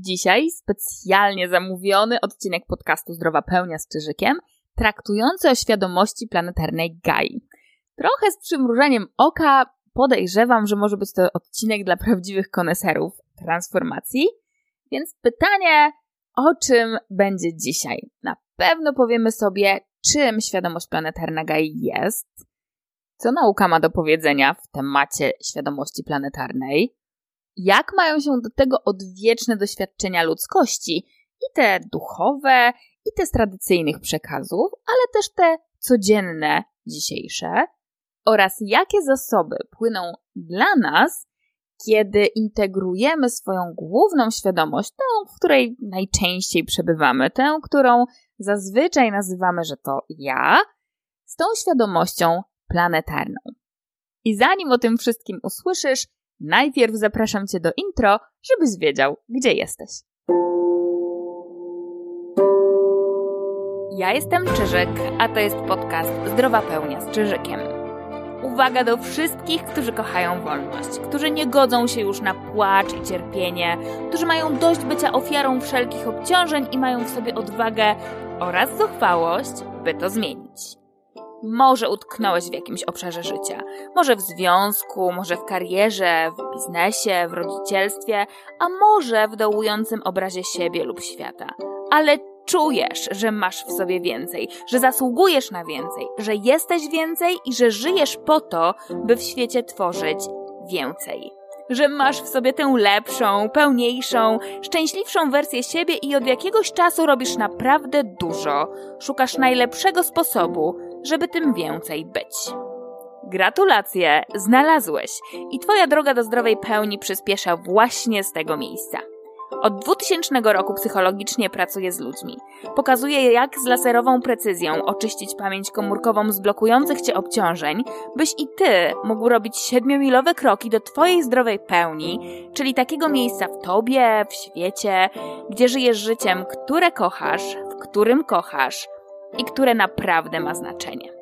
Dzisiaj specjalnie zamówiony odcinek podcastu Zdrowa Pełnia z Czyżykiem, traktujący o świadomości planetarnej Gai. Trochę z przymrużeniem oka podejrzewam, że może być to odcinek dla prawdziwych koneserów transformacji, więc pytanie, o czym będzie dzisiaj? Na pewno powiemy sobie, czym świadomość planetarna Gai jest, co nauka ma do powiedzenia w temacie świadomości planetarnej, jak mają się do tego odwieczne doświadczenia ludzkości, i te duchowe, i te z tradycyjnych przekazów, ale też te codzienne, dzisiejsze, oraz jakie zasoby płyną dla nas, kiedy integrujemy swoją główną świadomość, tę, w której najczęściej przebywamy, tę, którą zazwyczaj nazywamy, że to ja, z tą świadomością planetarną. I zanim o tym wszystkim usłyszysz, Najpierw zapraszam Cię do intro, żebyś wiedział, gdzie jesteś. Ja jestem Czyżyk, a to jest podcast Zdrowa Pełnia z Czyżykiem. Uwaga do wszystkich, którzy kochają wolność, którzy nie godzą się już na płacz i cierpienie, którzy mają dość bycia ofiarą wszelkich obciążeń i mają w sobie odwagę oraz zuchwałość, by to zmienić. Może utknąłeś w jakimś obszarze życia. Może w związku, może w karierze, w biznesie, w rodzicielstwie, a może w dołującym obrazie siebie lub świata. Ale czujesz, że masz w sobie więcej, że zasługujesz na więcej, że jesteś więcej i że żyjesz po to, by w świecie tworzyć więcej że masz w sobie tę lepszą, pełniejszą, szczęśliwszą wersję siebie i od jakiegoś czasu robisz naprawdę dużo. Szukasz najlepszego sposobu, żeby tym więcej być. Gratulacje, znalazłeś i Twoja droga do zdrowej pełni przyspiesza właśnie z tego miejsca. Od 2000 roku psychologicznie pracuję z ludźmi. Pokazuję, jak z laserową precyzją oczyścić pamięć komórkową z blokujących cię obciążeń, byś i ty mógł robić siedmiomilowe kroki do twojej zdrowej pełni, czyli takiego miejsca w tobie, w świecie, gdzie żyjesz życiem, które kochasz, w którym kochasz i które naprawdę ma znaczenie.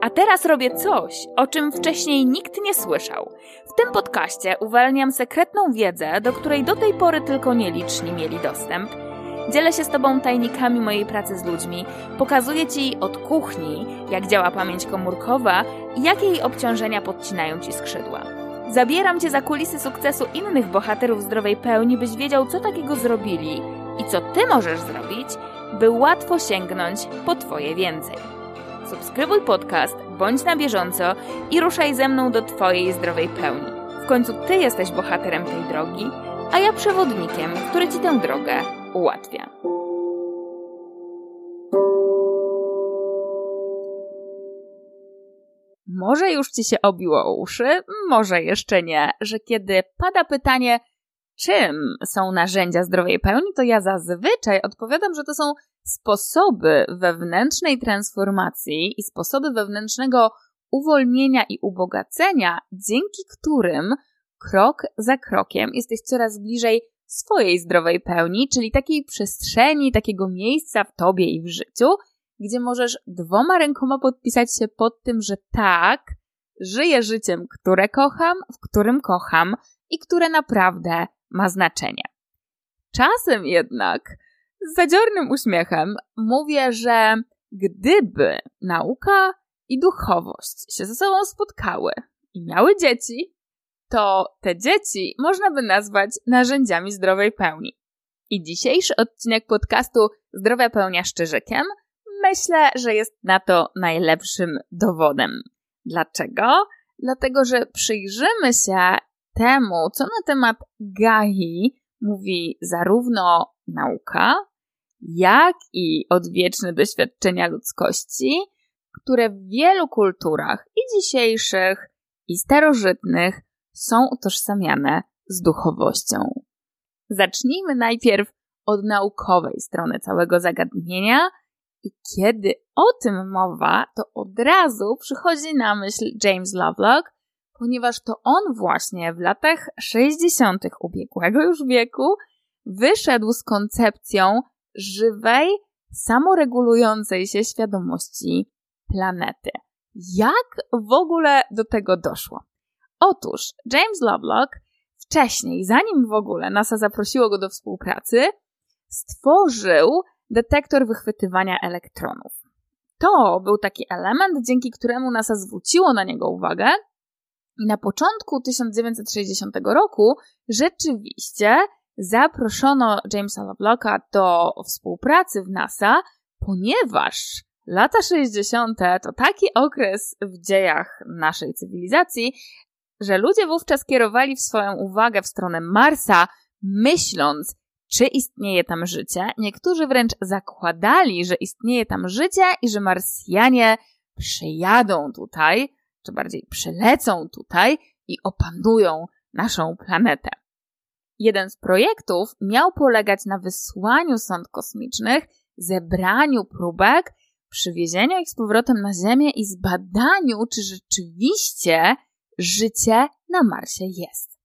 A teraz robię coś, o czym wcześniej nikt nie słyszał. W tym podcaście uwalniam sekretną wiedzę, do której do tej pory tylko nieliczni mieli dostęp. Dzielę się z Tobą tajnikami mojej pracy z ludźmi, pokazuję Ci od kuchni, jak działa pamięć komórkowa i jakie jej obciążenia podcinają Ci skrzydła. Zabieram Cię za kulisy sukcesu innych bohaterów zdrowej pełni, byś wiedział, co takiego zrobili i co Ty możesz zrobić, by łatwo sięgnąć po Twoje więcej subskrybuj podcast, bądź na bieżąco i ruszaj ze mną do Twojej zdrowej pełni. W końcu Ty jesteś bohaterem tej drogi, a ja przewodnikiem, który Ci tę drogę ułatwia. Może już Ci się obiło o uszy, może jeszcze nie, że kiedy pada pytanie, czym są narzędzia zdrowej pełni, to ja zazwyczaj odpowiadam, że to są sposoby wewnętrznej transformacji i sposoby wewnętrznego uwolnienia i ubogacenia, dzięki którym krok za krokiem jesteś coraz bliżej swojej zdrowej pełni, czyli takiej przestrzeni, takiego miejsca w tobie i w życiu, gdzie możesz dwoma rękoma podpisać się pod tym, że tak, żyję życiem, które kocham, w którym kocham i które naprawdę ma znaczenie. Czasem jednak z zadziornym uśmiechem mówię, że gdyby nauka i duchowość się ze sobą spotkały i miały dzieci, to te dzieci można by nazwać narzędziami zdrowej pełni. I dzisiejszy odcinek podcastu Zdrowia pełnia szczerzykiem myślę, że jest na to najlepszym dowodem. Dlaczego? Dlatego, że przyjrzymy się temu, co na temat Gai mówi zarówno nauka, jak i odwieczne doświadczenia ludzkości, które w wielu kulturach i dzisiejszych, i starożytnych są utożsamiane z duchowością. Zacznijmy najpierw od naukowej strony całego zagadnienia i kiedy o tym mowa, to od razu przychodzi na myśl James Lovelock, ponieważ to on właśnie w latach 60. ubiegłego już wieku wyszedł z koncepcją żywej, samoregulującej się świadomości planety. Jak w ogóle do tego doszło? Otóż James Lovelock wcześniej, zanim w ogóle NASA zaprosiło go do współpracy, stworzył detektor wychwytywania elektronów. To był taki element, dzięki któremu NASA zwróciło na niego uwagę i na początku 1960 roku rzeczywiście zaproszono Jamesa Lovelocka do współpracy w NASA, ponieważ lata 60. to taki okres w dziejach naszej cywilizacji, że ludzie wówczas kierowali swoją uwagę w stronę Marsa, myśląc, czy istnieje tam życie. Niektórzy wręcz zakładali, że istnieje tam życie i że Marsjanie przyjadą tutaj, bardziej przylecą tutaj i opanują naszą planetę. Jeden z projektów miał polegać na wysłaniu sąd kosmicznych, zebraniu próbek, przywiezieniu ich z powrotem na Ziemię i zbadaniu, czy rzeczywiście życie na Marsie jest.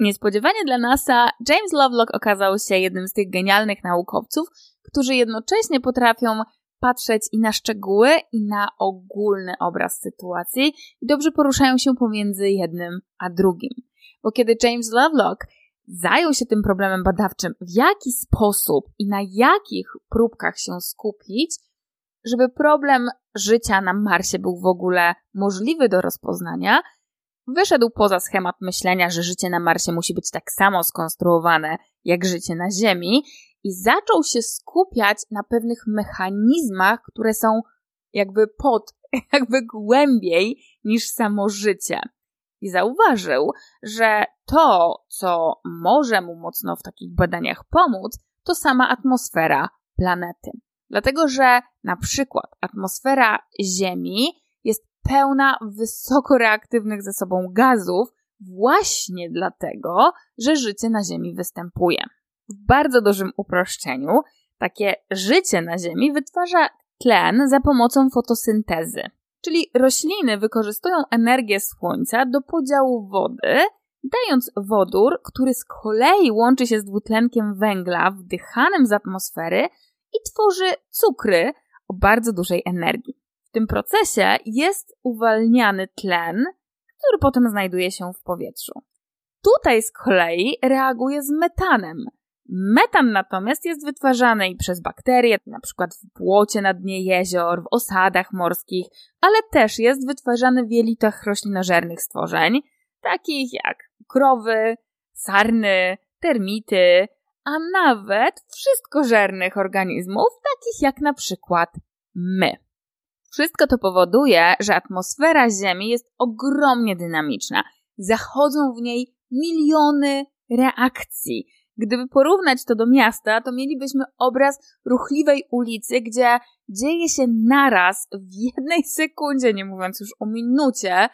Niespodziewanie dla NASA, James Lovelock okazał się jednym z tych genialnych naukowców, którzy jednocześnie potrafią patrzeć i na szczegóły, i na ogólny obraz sytuacji i dobrze poruszają się pomiędzy jednym a drugim. Bo kiedy James Lovelock zajął się tym problemem badawczym, w jaki sposób i na jakich próbkach się skupić, żeby problem życia na Marsie był w ogóle możliwy do rozpoznania, wyszedł poza schemat myślenia, że życie na Marsie musi być tak samo skonstruowane jak życie na Ziemi i zaczął się skupiać na pewnych mechanizmach, które są jakby pod, jakby głębiej niż samo życie. I zauważył, że to, co może mu mocno w takich badaniach pomóc, to sama atmosfera planety. Dlatego, że na przykład atmosfera Ziemi jest pełna wysoko reaktywnych ze sobą gazów, właśnie dlatego, że życie na Ziemi występuje. W bardzo dużym uproszczeniu, takie życie na Ziemi wytwarza tlen za pomocą fotosyntezy. Czyli rośliny wykorzystują energię słońca do podziału wody, dając wodór, który z kolei łączy się z dwutlenkiem węgla wdychanym z atmosfery i tworzy cukry o bardzo dużej energii. W tym procesie jest uwalniany tlen, który potem znajduje się w powietrzu. Tutaj z kolei reaguje z metanem. Metan natomiast jest wytwarzany i przez bakterie, przykład w błocie na dnie jezior, w osadach morskich, ale też jest wytwarzany w jelitach roślinożernych stworzeń, takich jak krowy, sarny, termity, a nawet wszystkożernych organizmów, takich jak na przykład my. Wszystko to powoduje, że atmosfera Ziemi jest ogromnie dynamiczna. Zachodzą w niej miliony reakcji. Gdyby porównać to do miasta, to mielibyśmy obraz ruchliwej ulicy, gdzie dzieje się naraz w jednej sekundzie, nie mówiąc już o minucie,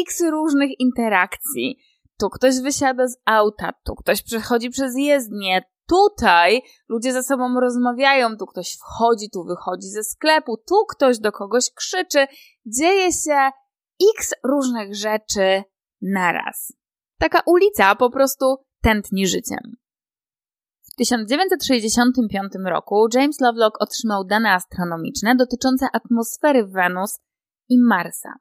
x różnych interakcji. Tu ktoś wysiada z auta, tu ktoś przechodzi przez jezdnię, tutaj ludzie ze sobą rozmawiają, tu ktoś wchodzi, tu wychodzi ze sklepu, tu ktoś do kogoś krzyczy. Dzieje się x różnych rzeczy naraz. Taka ulica po prostu tętni życiem. W 1965 roku James Lovelock otrzymał dane astronomiczne dotyczące atmosfery Wenus i Marsa.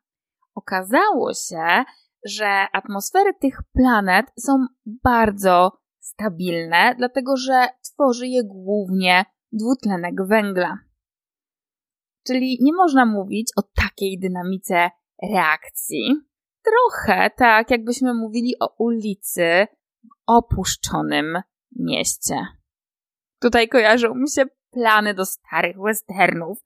Okazało się, że atmosfery tych planet są bardzo stabilne, dlatego że tworzy je głównie dwutlenek węgla. Czyli nie można mówić o takiej dynamice reakcji. Trochę tak, jakbyśmy mówili o ulicy opuszczonym mieście. Tutaj kojarzą mi się plany do starych westernów,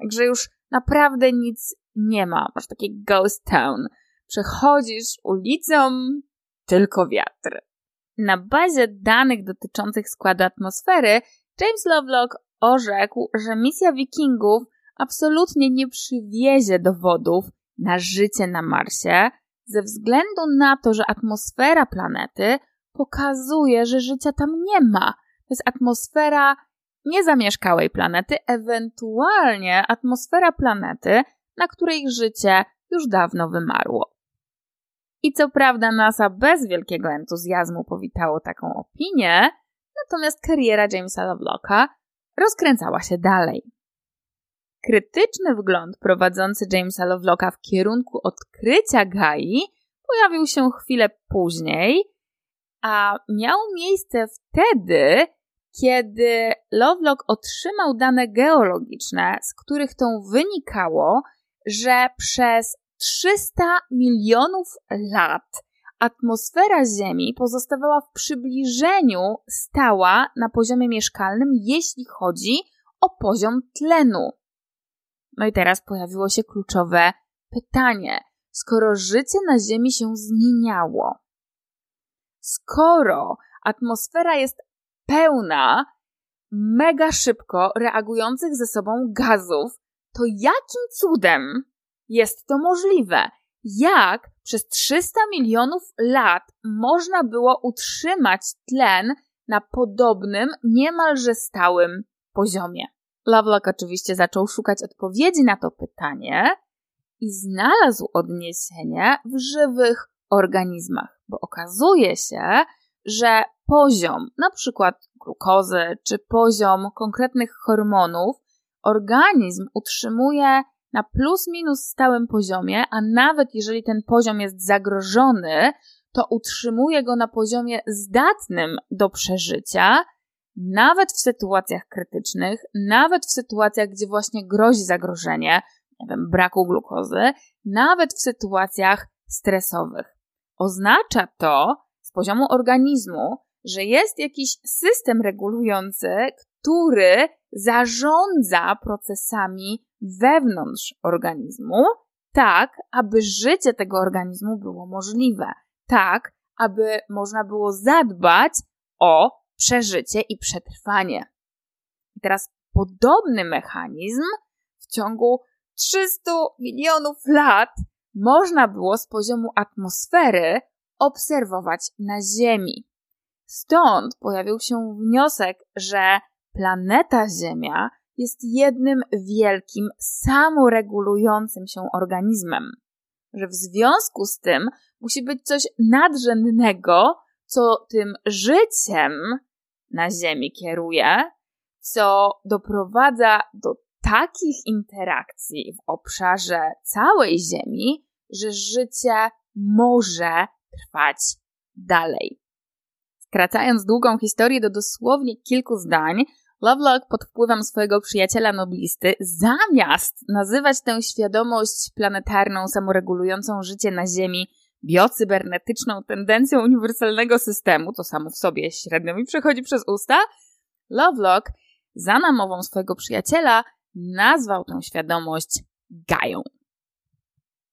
także już naprawdę nic nie ma. Masz takie ghost town. Przechodzisz ulicą, tylko wiatr. Na bazie danych dotyczących składu atmosfery, James Lovelock orzekł, że misja Wikingów absolutnie nie przywiezie dowodów na życie na Marsie, ze względu na to, że atmosfera planety pokazuje, że życia tam nie ma. To jest atmosfera niezamieszkałej planety, ewentualnie atmosfera planety, na której życie już dawno wymarło. I co prawda NASA bez wielkiego entuzjazmu powitało taką opinię, natomiast kariera Jamesa Lovelocka rozkręcała się dalej. Krytyczny wgląd prowadzący Jamesa Lovelocka w kierunku odkrycia Gai pojawił się chwilę później, a miało miejsce wtedy, kiedy Lovelock otrzymał dane geologiczne, z których to wynikało, że przez 300 milionów lat atmosfera Ziemi pozostawała w przybliżeniu stała na poziomie mieszkalnym, jeśli chodzi o poziom tlenu. No i teraz pojawiło się kluczowe pytanie. Skoro życie na Ziemi się zmieniało, skoro atmosfera jest pełna mega szybko reagujących ze sobą gazów, to jakim cudem jest to możliwe? Jak przez 300 milionów lat można było utrzymać tlen na podobnym, niemalże stałym poziomie? Lovelock oczywiście zaczął szukać odpowiedzi na to pytanie i znalazł odniesienie w żywych organizmach, bo okazuje się, że poziom na przykład glukozy czy poziom konkretnych hormonów organizm utrzymuje na plus minus stałym poziomie, a nawet jeżeli ten poziom jest zagrożony, to utrzymuje go na poziomie zdatnym do przeżycia, nawet w sytuacjach krytycznych, nawet w sytuacjach, gdzie właśnie grozi zagrożenie, nie wiem, braku glukozy, nawet w sytuacjach stresowych. Oznacza to z poziomu organizmu, że jest jakiś system regulujący, który zarządza procesami wewnątrz organizmu, tak, aby życie tego organizmu było możliwe, tak, aby można było zadbać o przeżycie i przetrwanie. I teraz podobny mechanizm w ciągu 300 milionów lat można było z poziomu atmosfery obserwować na Ziemi. Stąd pojawił się wniosek, że planeta Ziemia jest jednym wielkim, samoregulującym się organizmem. Że w związku z tym musi być coś nadrzędnego, co tym życiem na Ziemi kieruje, co doprowadza do takich interakcji w obszarze całej Ziemi, że życie może trwać dalej. Skracając długą historię do dosłownie kilku zdań, Lovelock pod wpływem swojego przyjaciela noblisty, zamiast nazywać tę świadomość planetarną, samoregulującą życie na Ziemi biocybernetyczną tendencją uniwersalnego systemu, to samo w sobie średnio mi przechodzi przez usta, Lovelock za namową swojego przyjaciela nazwał tę świadomość Gają.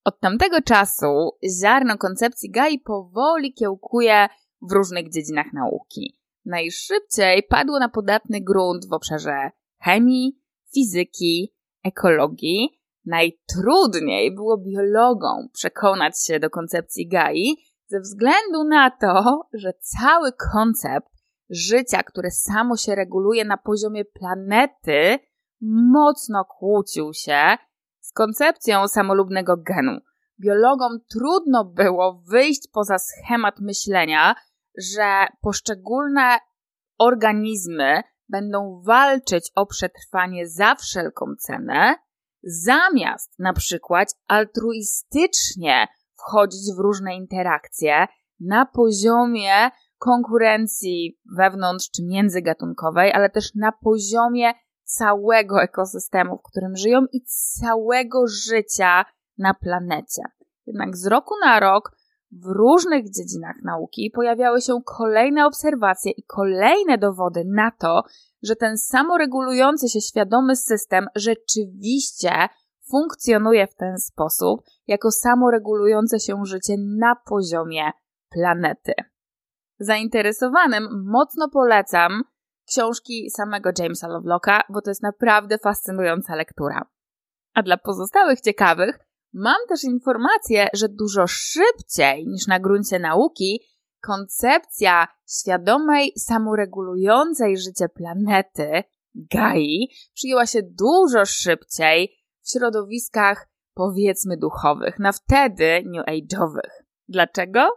Od tamtego czasu ziarno koncepcji Gai powoli kiełkuje w różnych dziedzinach nauki. Najszybciej padło na podatny grunt w obszarze chemii, fizyki, ekologii. Najtrudniej było biologom przekonać się do koncepcji Gai ze względu na to, że cały koncept życia, które samo się reguluje na poziomie planety, mocno kłócił się z koncepcją samolubnego genu. Biologom trudno było wyjść poza schemat myślenia, że poszczególne organizmy będą walczyć o przetrwanie za wszelką cenę, zamiast na przykład altruistycznie wchodzić w różne interakcje na poziomie konkurencji wewnątrz czy międzygatunkowej, ale też na poziomie całego ekosystemu, w którym żyją i całego życia na planecie. Jednak z roku na rok w różnych dziedzinach nauki pojawiały się kolejne obserwacje i kolejne dowody na to, że ten samoregulujący się świadomy system rzeczywiście funkcjonuje w ten sposób, jako samoregulujące się życie na poziomie planety. Zainteresowanym mocno polecam książki samego Jamesa Lovelocka, bo to jest naprawdę fascynująca lektura. A dla pozostałych ciekawych, mam też informację, że dużo szybciej niż na gruncie nauki koncepcja świadomej, samoregulującej życie planety, Gai, przyjęła się dużo szybciej w środowiskach, powiedzmy, duchowych, na wtedy new age'owych. Dlaczego?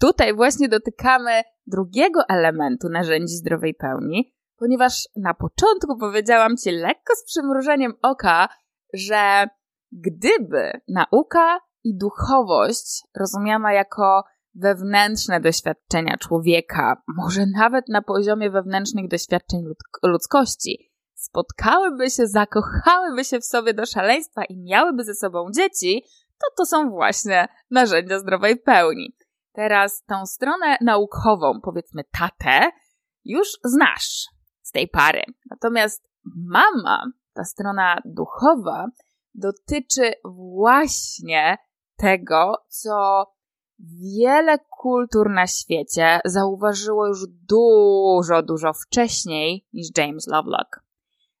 Tutaj właśnie dotykamy drugiego elementu narzędzi zdrowej pełni, ponieważ na początku powiedziałam Ci lekko z przymrużeniem oka, że gdyby nauka i duchowość rozumiana jako wewnętrzne doświadczenia człowieka, może nawet na poziomie wewnętrznych doświadczeń ludzkości, spotkałyby się, zakochałyby się w sobie do szaleństwa i miałyby ze sobą dzieci, to to są właśnie narzędzia zdrowej pełni. Teraz tą stronę naukową, powiedzmy tatę, już znasz z tej pary. Natomiast mama, ta strona duchowa, dotyczy właśnie tego, co wiele kultur na świecie zauważyło już dużo, dużo wcześniej niż James Lovelock.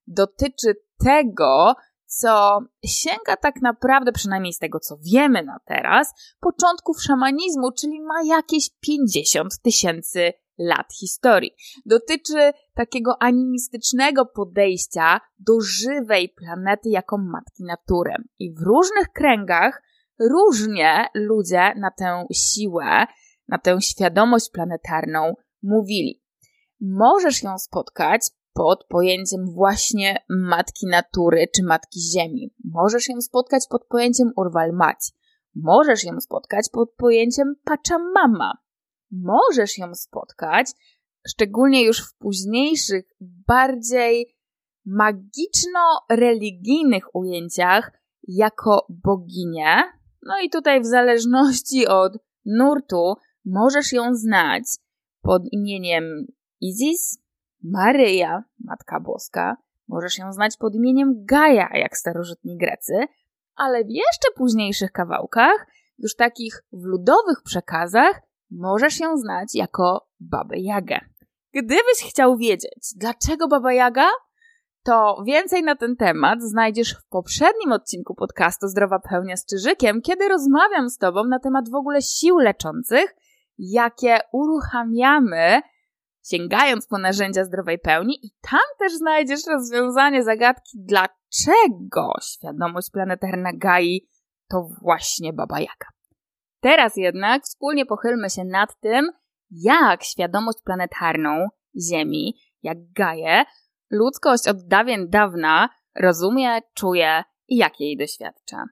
Dotyczy tego, co sięga tak naprawdę, przynajmniej z tego co wiemy na teraz, początków szamanizmu, czyli ma jakieś 50 tysięcy lat historii. Dotyczy takiego animistycznego podejścia do żywej planety jako matki natury. I w różnych kręgach różnie ludzie na tę siłę, na tę świadomość planetarną mówili. Możesz ją spotkać pod pojęciem właśnie matki natury czy matki ziemi. Możesz ją spotkać pod pojęciem Urwal-Mać. Możesz ją spotkać pod pojęciem Pachamama. Możesz ją spotkać, szczególnie już w późniejszych, bardziej magiczno-religijnych ujęciach, jako boginię. No i tutaj w zależności od nurtu możesz ją znać pod imieniem Isis, Maryja, Matka Boska, możesz ją znać pod imieniem Gaja, jak starożytni Grecy, ale w jeszcze późniejszych kawałkach, już takich w ludowych przekazach, możesz ją znać jako Babę Jagę. Gdybyś chciał wiedzieć, dlaczego Baba Jaga, to więcej na ten temat znajdziesz w poprzednim odcinku podcastu Zdrowa Pełnia z Czyżykiem, kiedy rozmawiam z Tobą na temat w ogóle sił leczących, jakie uruchamiamy sięgając po narzędzia zdrowej pełni i tam też znajdziesz rozwiązanie zagadki, dlaczego świadomość planetarna Gai to właśnie Baba Jaga. Teraz jednak wspólnie pochylmy się nad tym, jak świadomość planetarną Ziemi, jak Gaję, ludzkość od dawien dawna rozumie, czuje i jak jej doświadcza.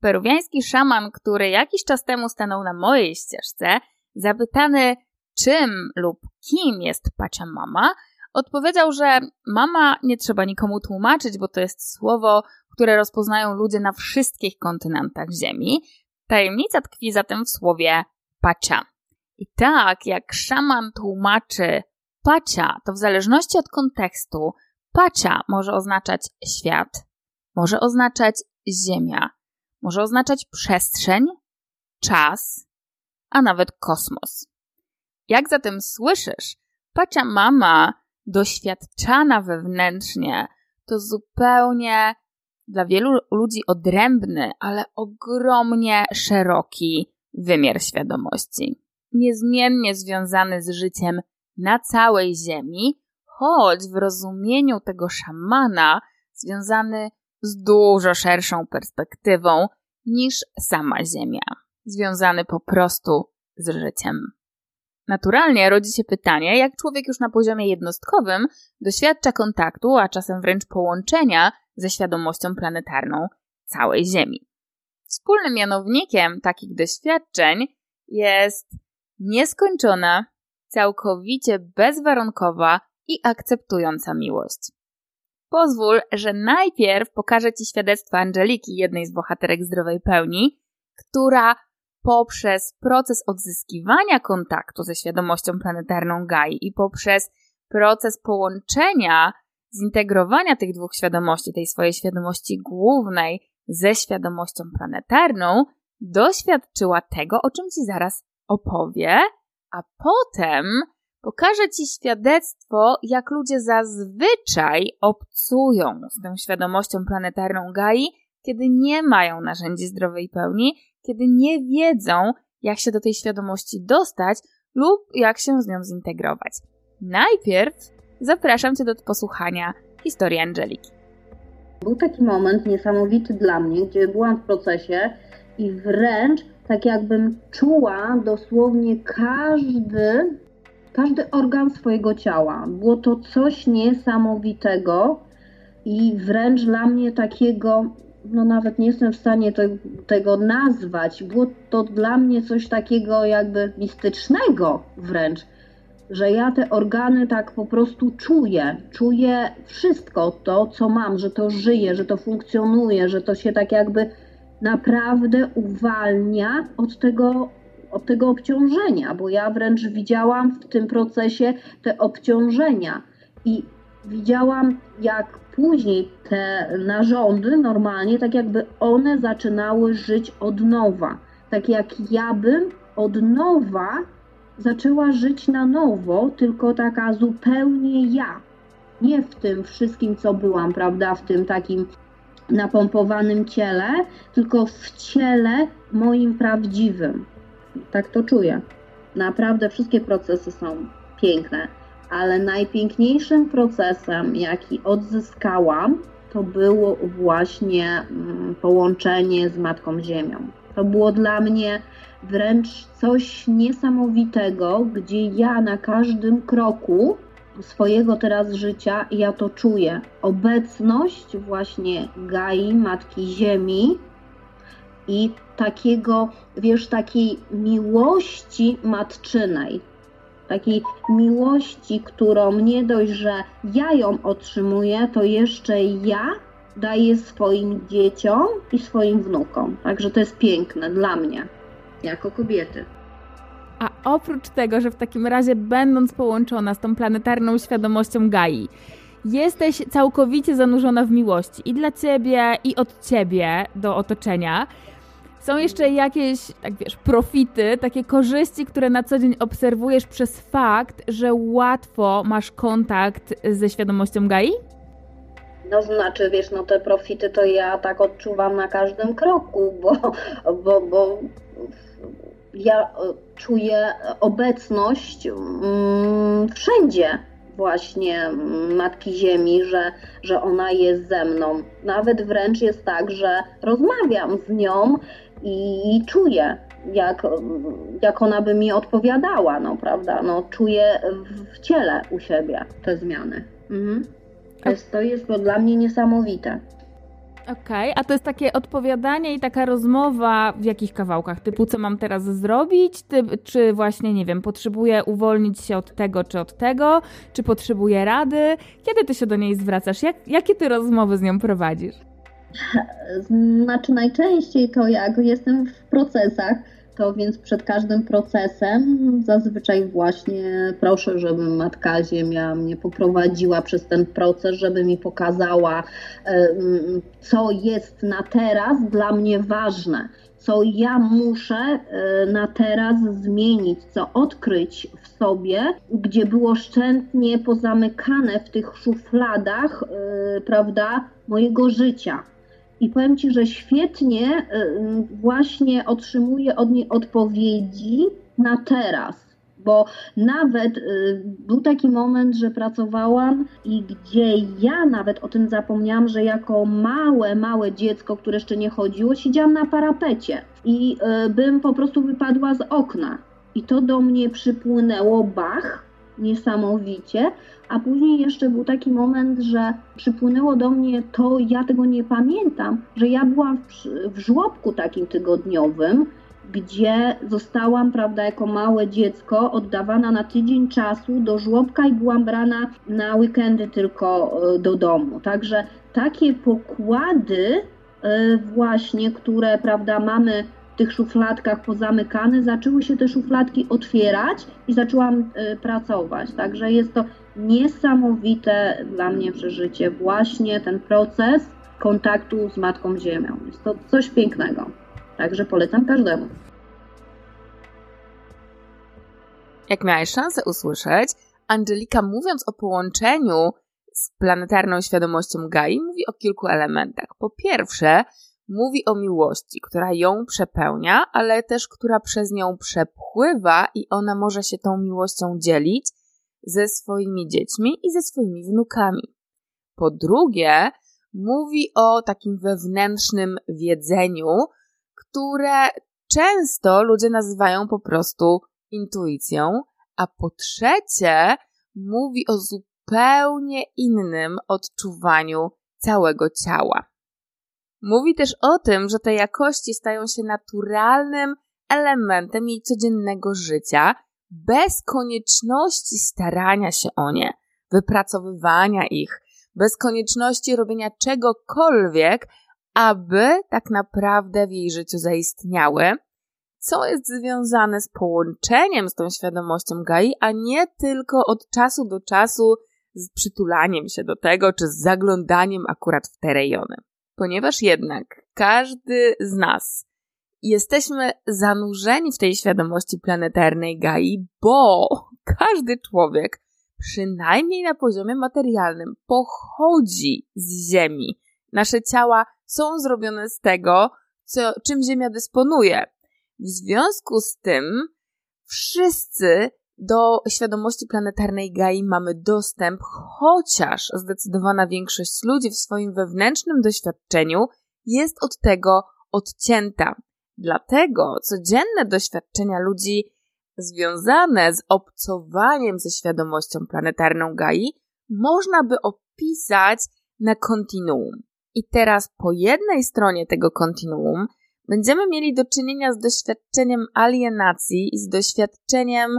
Peruwiański szaman, który jakiś czas temu stanął na mojej ścieżce, zapytany, czym lub kim jest Pachamama, odpowiedział, że mama nie trzeba nikomu tłumaczyć, bo to jest słowo, które rozpoznają ludzie na wszystkich kontynentach Ziemi. Tajemnica tkwi zatem w słowie Pacha. I tak jak szaman tłumaczy Pacha, to w zależności od kontekstu, Pacha może oznaczać świat, może oznaczać ziemia, może oznaczać przestrzeń, czas, a nawet kosmos. Jak zatem słyszysz, mama doświadczana wewnętrznie to zupełnie dla wielu ludzi odrębny, ale ogromnie szeroki wymiar świadomości. Niezmiennie związany z życiem na całej Ziemi, choć w rozumieniu tego szamana związany z dużo szerszą perspektywą niż sama Ziemia, związany po prostu z życiem. Naturalnie rodzi się pytanie, jak człowiek już na poziomie jednostkowym doświadcza kontaktu, a czasem wręcz połączenia ze świadomością planetarną całej Ziemi. Wspólnym mianownikiem takich doświadczeń jest nieskończona, całkowicie bezwarunkowa i akceptująca miłość. Pozwól, że najpierw pokażę Ci świadectwo Angeliki, jednej z bohaterek zdrowej pełni, która poprzez proces odzyskiwania kontaktu ze świadomością planetarną Gai i poprzez proces połączenia, zintegrowania tych dwóch świadomości, tej swojej świadomości głównej ze świadomością planetarną, doświadczyła tego, o czym Ci zaraz opowie, a potem pokażę Ci świadectwo, jak ludzie zazwyczaj obcują z tą świadomością planetarną Gai, kiedy nie mają narzędzi zdrowej pełni kiedy nie wiedzą, jak się do tej świadomości dostać lub jak się z nią zintegrować. Najpierw zapraszam Cię do posłuchania historii Angeliki. Był taki moment niesamowity dla mnie, gdzie byłam w procesie i wręcz tak jakbym czuła dosłownie każdy, każdy organ swojego ciała. Było to coś niesamowitego i wręcz dla mnie takiego no nawet nie jestem w stanie to, tego nazwać. Było to dla mnie coś takiego jakby mistycznego wręcz, że ja te organy tak po prostu czuję. Czuję wszystko to, co mam, że to żyje, że to funkcjonuje, że to się tak jakby naprawdę uwalnia od tego, od tego obciążenia, bo ja wręcz widziałam w tym procesie te obciążenia i widziałam, jak później te narządy normalnie, tak jakby one zaczynały żyć od nowa. Tak jak ja bym od nowa zaczęła żyć na nowo, tylko taka zupełnie ja. Nie w tym wszystkim, co byłam, prawda, w tym takim napompowanym ciele, tylko w ciele moim prawdziwym. Tak to czuję. Naprawdę wszystkie procesy są piękne ale najpiękniejszym procesem, jaki odzyskałam, to było właśnie mm, połączenie z Matką Ziemią. To było dla mnie wręcz coś niesamowitego, gdzie ja na każdym kroku swojego teraz życia, ja to czuję. Obecność właśnie Gai, Matki Ziemi i takiego, wiesz, takiej miłości matczynej, takiej miłości, którą nie dość, że ja ją otrzymuję, to jeszcze ja daję swoim dzieciom i swoim wnukom. Także to jest piękne dla mnie, jako kobiety. A oprócz tego, że w takim razie będąc połączona z tą planetarną świadomością Gai, jesteś całkowicie zanurzona w miłości i dla ciebie, i od ciebie do otoczenia, są jeszcze jakieś, tak wiesz, profity, takie korzyści, które na co dzień obserwujesz przez fakt, że łatwo masz kontakt ze świadomością Gai? No znaczy, wiesz, no te profity to ja tak odczuwam na każdym kroku, bo, bo, bo ja czuję obecność mm, wszędzie właśnie Matki Ziemi, że, że ona jest ze mną. Nawet wręcz jest tak, że rozmawiam z nią i czuję, jak, jak ona by mi odpowiadała, no prawda, no czuję w ciele u siebie te zmiany. Mhm. To, jest, to jest to dla mnie niesamowite. Okej, okay, a to jest takie odpowiadanie i taka rozmowa w jakich kawałkach? Typu, co mam teraz zrobić? Ty, czy właśnie, nie wiem, potrzebuję uwolnić się od tego czy od tego? Czy potrzebuję rady? Kiedy ty się do niej zwracasz? Jak, jakie ty rozmowy z nią prowadzisz? Znaczy najczęściej to jak jestem w procesach, to więc przed każdym procesem zazwyczaj właśnie proszę, żeby Matka Ziemia mnie poprowadziła przez ten proces, żeby mi pokazała, co jest na teraz dla mnie ważne, co ja muszę e, na teraz zmienić, co odkryć w sobie, gdzie było szczętnie pozamykane w tych szufladach, e, prawda, mojego życia i powiem Ci, że świetnie y, właśnie otrzymuję od niej odpowiedzi na teraz. Bo nawet y, był taki moment, że pracowałam i gdzie ja nawet o tym zapomniałam, że jako małe, małe dziecko, które jeszcze nie chodziło, siedziałam na parapecie i y, bym po prostu wypadła z okna. I to do mnie przypłynęło, bach, niesamowicie, a później jeszcze był taki moment, że przypłynęło do mnie to, ja tego nie pamiętam, że ja byłam w, w żłobku takim tygodniowym, gdzie zostałam, prawda, jako małe dziecko oddawana na tydzień czasu do żłobka i byłam brana na weekendy tylko e, do domu. Także takie pokłady e, właśnie, które, prawda, mamy tych szufladkach pozamykane, zaczęły się te szufladki otwierać i zaczęłam e, pracować. Także jest to niesamowite dla mnie przeżycie, właśnie ten proces kontaktu z Matką Ziemią. Jest to coś pięknego. Także polecam każdemu. Jak miałeś szansę usłyszeć, Angelika mówiąc o połączeniu z planetarną świadomością Gai, mówi o kilku elementach. Po pierwsze, mówi o miłości, która ją przepełnia, ale też która przez nią przepływa i ona może się tą miłością dzielić ze swoimi dziećmi i ze swoimi wnukami. Po drugie, mówi o takim wewnętrznym wiedzeniu, które często ludzie nazywają po prostu intuicją, a po trzecie, mówi o zupełnie innym odczuwaniu całego ciała. Mówi też o tym, że te jakości stają się naturalnym elementem jej codziennego życia, bez konieczności starania się o nie, wypracowywania ich, bez konieczności robienia czegokolwiek, aby tak naprawdę w jej życiu zaistniały, co jest związane z połączeniem z tą świadomością Gai, a nie tylko od czasu do czasu z przytulaniem się do tego, czy z zaglądaniem akurat w te rejony. Ponieważ jednak każdy z nas jesteśmy zanurzeni w tej świadomości planetarnej Gai, bo każdy człowiek, przynajmniej na poziomie materialnym, pochodzi z Ziemi. Nasze ciała są zrobione z tego, co, czym Ziemia dysponuje. W związku z tym wszyscy do świadomości planetarnej Gai mamy dostęp, chociaż zdecydowana większość ludzi w swoim wewnętrznym doświadczeniu jest od tego odcięta. Dlatego codzienne doświadczenia ludzi związane z obcowaniem ze świadomością planetarną Gai można by opisać na kontinuum. I teraz po jednej stronie tego kontinuum będziemy mieli do czynienia z doświadczeniem alienacji i z doświadczeniem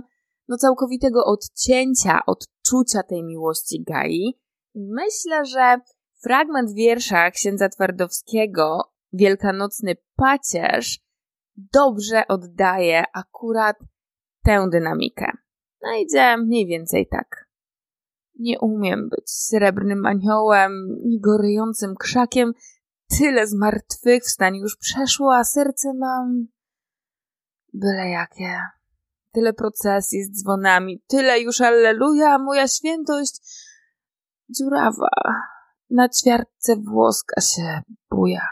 no, całkowitego odcięcia, odczucia tej miłości Gai. Myślę, że fragment wiersza księdza Twardowskiego, Wielkanocny Pacierz, dobrze oddaje akurat tę dynamikę. No idzie mniej więcej tak. Nie umiem być srebrnym aniołem, ni gorejącym krzakiem. Tyle zmartwychwstań już przeszło, a serce mam byle jakie. Tyle procesji z dzwonami, tyle już alleluja, moja świętość dziurawa. Na ćwiartce włoska się buja.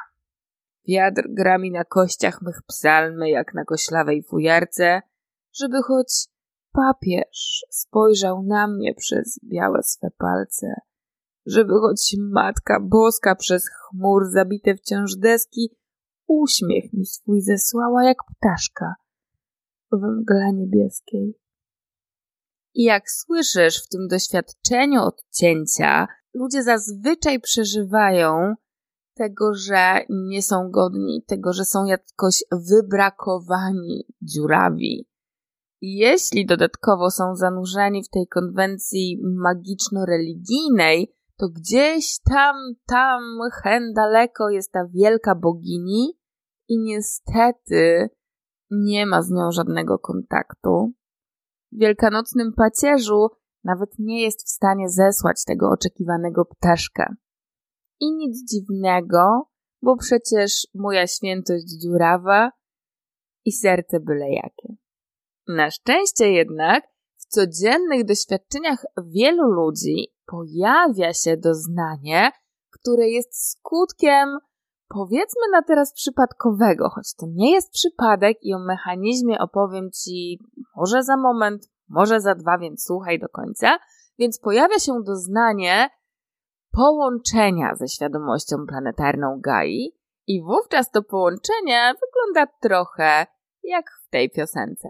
Wiatr gra mi na kościach mych psalmy, jak na koślawej fujarce, żeby choć papież spojrzał na mnie przez białe swe palce, żeby choć Matka Boska przez chmur zabite wciąż deski uśmiech mi swój zesłała jak ptaszka w mgle niebieskiej. I jak słyszysz w tym doświadczeniu odcięcia, ludzie zazwyczaj przeżywają tego, że nie są godni, tego, że są jakoś wybrakowani, dziurawi. Jeśli dodatkowo są zanurzeni w tej konwencji magiczno-religijnej, to gdzieś tam, tam, hen daleko jest ta wielka bogini i niestety nie ma z nią żadnego kontaktu. W wielkanocnym pacierzu nawet nie jest w stanie zesłać tego oczekiwanego ptaszka. I nic dziwnego, bo przecież moja świętość dziurawa i serce byle jakie. Na szczęście jednak w codziennych doświadczeniach wielu ludzi pojawia się doznanie, które jest skutkiem powiedzmy na teraz przypadkowego, choć to nie jest przypadek i o mechanizmie opowiem Ci może za moment, może za dwa, więc słuchaj do końca. Więc pojawia się doznanie połączenia ze świadomością planetarną Gai i wówczas to połączenie wygląda trochę jak w tej piosence.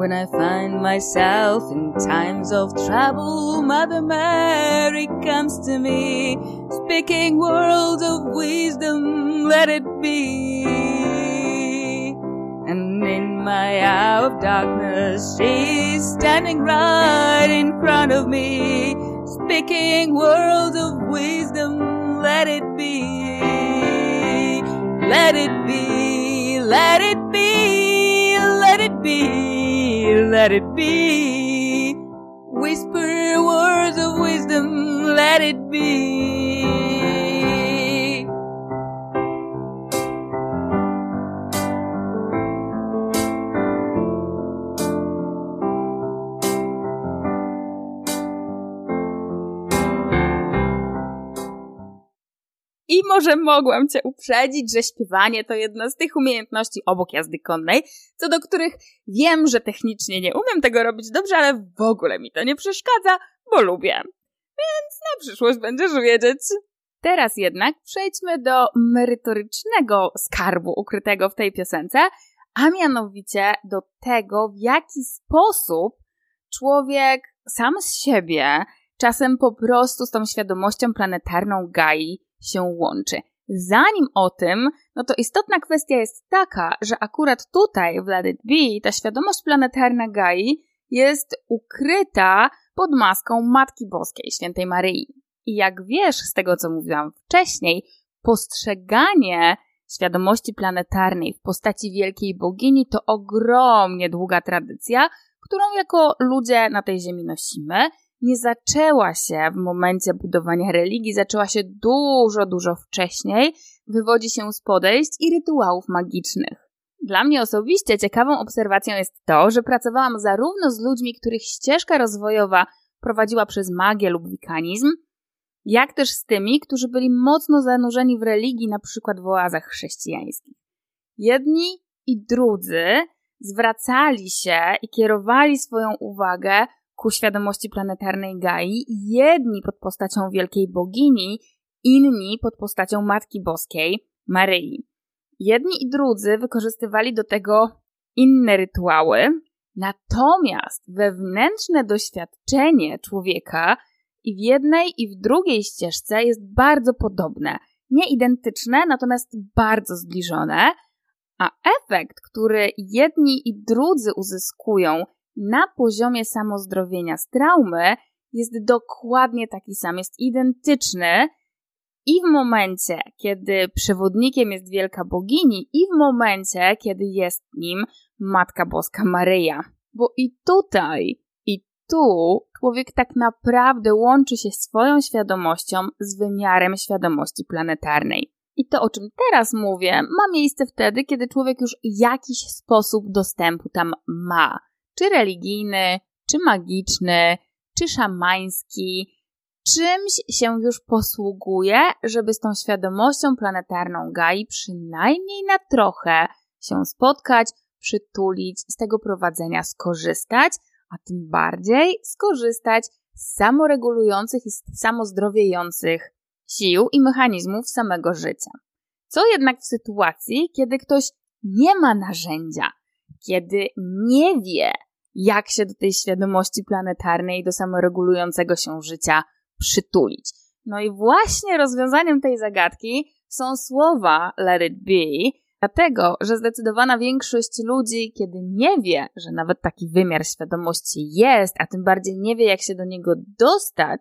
When I find myself in times of trouble, Mother Mary comes to me, speaking words of wisdom, let it be. And in my hour of darkness, she's standing right in front of me, speaking words of wisdom, let it be. Let it be, let it let może mogłam Cię uprzedzić, że śpiewanie to jedna z tych umiejętności obok jazdy konnej, co do których wiem, że technicznie nie umiem tego robić dobrze, ale w ogóle mi to nie przeszkadza, bo lubię. Więc na przyszłość będziesz wiedzieć. Teraz jednak przejdźmy do merytorycznego skarbu ukrytego w tej piosence, a mianowicie do tego, w jaki sposób człowiek sam z siebie czasem po prostu z tą świadomością planetarną Gai się łączy. Zanim o tym, no to istotna kwestia jest taka, że akurat tutaj w Let It Be ta świadomość planetarna Gai jest ukryta pod maską Matki Boskiej, Świętej Maryi. I jak wiesz z tego, co mówiłam wcześniej, postrzeganie świadomości planetarnej w postaci wielkiej bogini to ogromnie długa tradycja, którą jako ludzie na tej ziemi nosimy. Nie zaczęła się w momencie budowania religii, zaczęła się dużo, dużo wcześniej. Wywodzi się z podejść i rytuałów magicznych. Dla mnie osobiście ciekawą obserwacją jest to, że pracowałam zarówno z ludźmi, których ścieżka rozwojowa prowadziła przez magię lub wikanizm, jak też z tymi, którzy byli mocno zanurzeni w religii, na przykład w oazach chrześcijańskich. Jedni i drudzy zwracali się i kierowali swoją uwagę ku świadomości planetarnej Gai, jedni pod postacią wielkiej bogini, inni pod postacią Matki Boskiej, Maryi. Jedni i drudzy wykorzystywali do tego inne rytuały, natomiast wewnętrzne doświadczenie człowieka i w jednej, i w drugiej ścieżce jest bardzo podobne. Nie identyczne, natomiast bardzo zbliżone, a efekt, który jedni i drudzy uzyskują na poziomie samozdrowienia z traumy, jest dokładnie taki sam, jest identyczny. I w momencie, kiedy przewodnikiem jest wielka bogini, i w momencie, kiedy jest nim Matka Boska Maryja. Bo i tutaj, i tu człowiek tak naprawdę łączy się swoją świadomością z wymiarem świadomości planetarnej. I to, o czym teraz mówię, ma miejsce wtedy, kiedy człowiek już jakiś sposób dostępu tam ma. Czy religijny, czy magiczny, czy szamański, czymś się już posługuje, żeby z tą świadomością planetarną Gai przynajmniej na trochę się spotkać, przytulić, z tego prowadzenia skorzystać, a tym bardziej skorzystać z samoregulujących i samozdrowiejących sił i mechanizmów samego życia. Co jednak w sytuacji, kiedy ktoś nie ma narzędzia, kiedy nie wie, jak się do tej świadomości planetarnej, do samoregulującego się życia przytulić. No i właśnie rozwiązaniem tej zagadki są słowa Let It Be, Dlatego, że zdecydowana większość ludzi, kiedy nie wie, że nawet taki wymiar świadomości jest, a tym bardziej nie wie, jak się do niego dostać,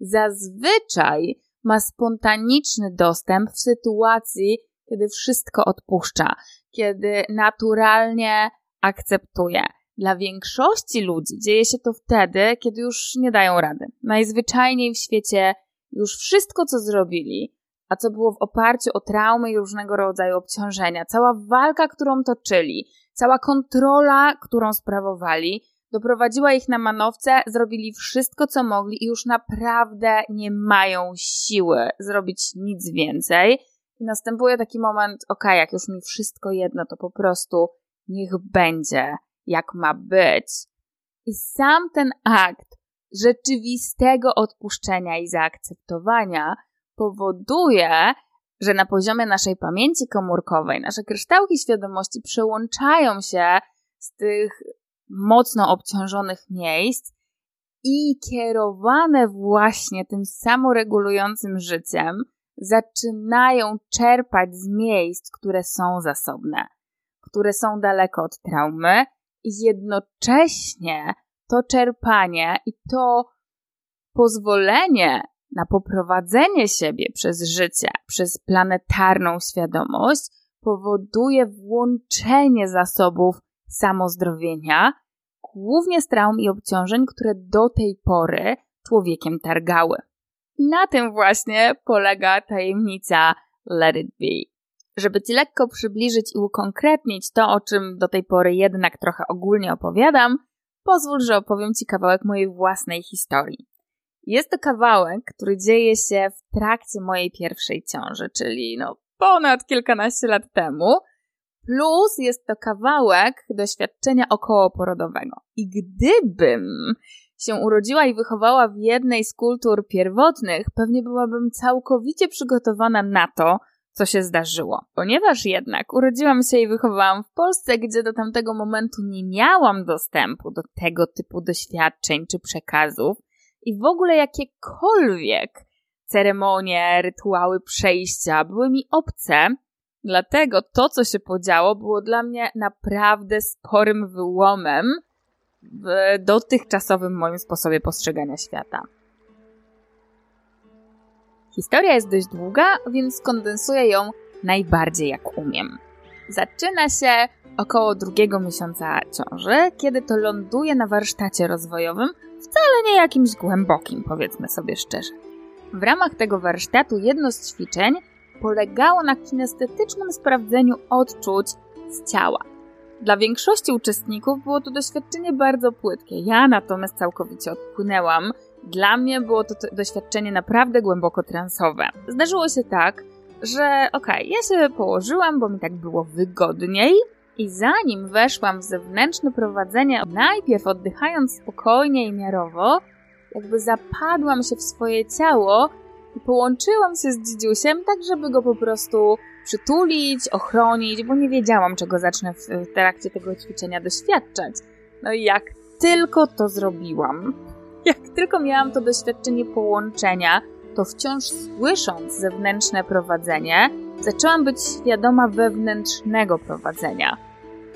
zazwyczaj ma spontaniczny dostęp w sytuacji, kiedy wszystko odpuszcza, kiedy naturalnie akceptuje. Dla większości ludzi dzieje się to wtedy, kiedy już nie dają rady. Najzwyczajniej w świecie już wszystko, co zrobili, a co było w oparciu o traumy i różnego rodzaju obciążenia. Cała walka, którą toczyli, cała kontrola, którą sprawowali, doprowadziła ich na manowce, zrobili wszystko, co mogli i już naprawdę nie mają siły zrobić nic więcej. I następuje taki moment, ok, jak już mi wszystko jedno, to po prostu niech będzie, jak ma być. I sam ten akt rzeczywistego odpuszczenia i zaakceptowania powoduje, że na poziomie naszej pamięci komórkowej nasze kryształki świadomości przełączają się z tych mocno obciążonych miejsc i kierowane właśnie tym samoregulującym życiem zaczynają czerpać z miejsc, które są zasobne, które są daleko od traumy jednocześnie to czerpanie i to pozwolenie na poprowadzenie siebie przez życie, przez planetarną świadomość, powoduje włączenie zasobów samozdrowienia, głównie z traum i obciążeń, które do tej pory człowiekiem targały. Na tym właśnie polega tajemnica Let It Be. Żeby Ci lekko przybliżyć i ukonkretnić to, o czym do tej pory jednak trochę ogólnie opowiadam, pozwól, że opowiem Ci kawałek mojej własnej historii. Jest to kawałek, który dzieje się w trakcie mojej pierwszej ciąży, czyli no ponad kilkanaście lat temu. Plus jest to kawałek doświadczenia okołoporodowego. I gdybym się urodziła i wychowała w jednej z kultur pierwotnych, pewnie byłabym całkowicie przygotowana na to, co się zdarzyło. Ponieważ jednak urodziłam się i wychowałam w Polsce, gdzie do tamtego momentu nie miałam dostępu do tego typu doświadczeń czy przekazów i w ogóle jakiekolwiek ceremonie, rytuały przejścia były mi obce, dlatego to, co się podziało, było dla mnie naprawdę sporym wyłomem w dotychczasowym moim sposobie postrzegania świata. Historia jest dość długa, więc skondensuję ją najbardziej jak umiem. Zaczyna się około drugiego miesiąca ciąży, kiedy to ląduję na warsztacie rozwojowym, wcale nie jakimś głębokim, powiedzmy sobie szczerze. W ramach tego warsztatu jedno z ćwiczeń polegało na kinestetycznym sprawdzeniu odczuć z ciała. Dla większości uczestników było to doświadczenie bardzo płytkie. Ja natomiast całkowicie odpłynęłam. Dla mnie było to doświadczenie naprawdę głęboko transowe. Zdarzyło się tak, że okej, okay, ja się położyłam, bo mi tak było wygodniej, i zanim weszłam w zewnętrzne prowadzenie, najpierw oddychając spokojnie i miarowo, jakby zapadłam się w swoje ciało i połączyłam się z dzidziusiem, tak żeby go po prostu przytulić, ochronić, bo nie wiedziałam, czego zacznę w trakcie tego ćwiczenia doświadczać. No i jak tylko to zrobiłam, jak tylko miałam to doświadczenie połączenia, to wciąż słysząc zewnętrzne prowadzenie, zaczęłam być świadoma wewnętrznego prowadzenia.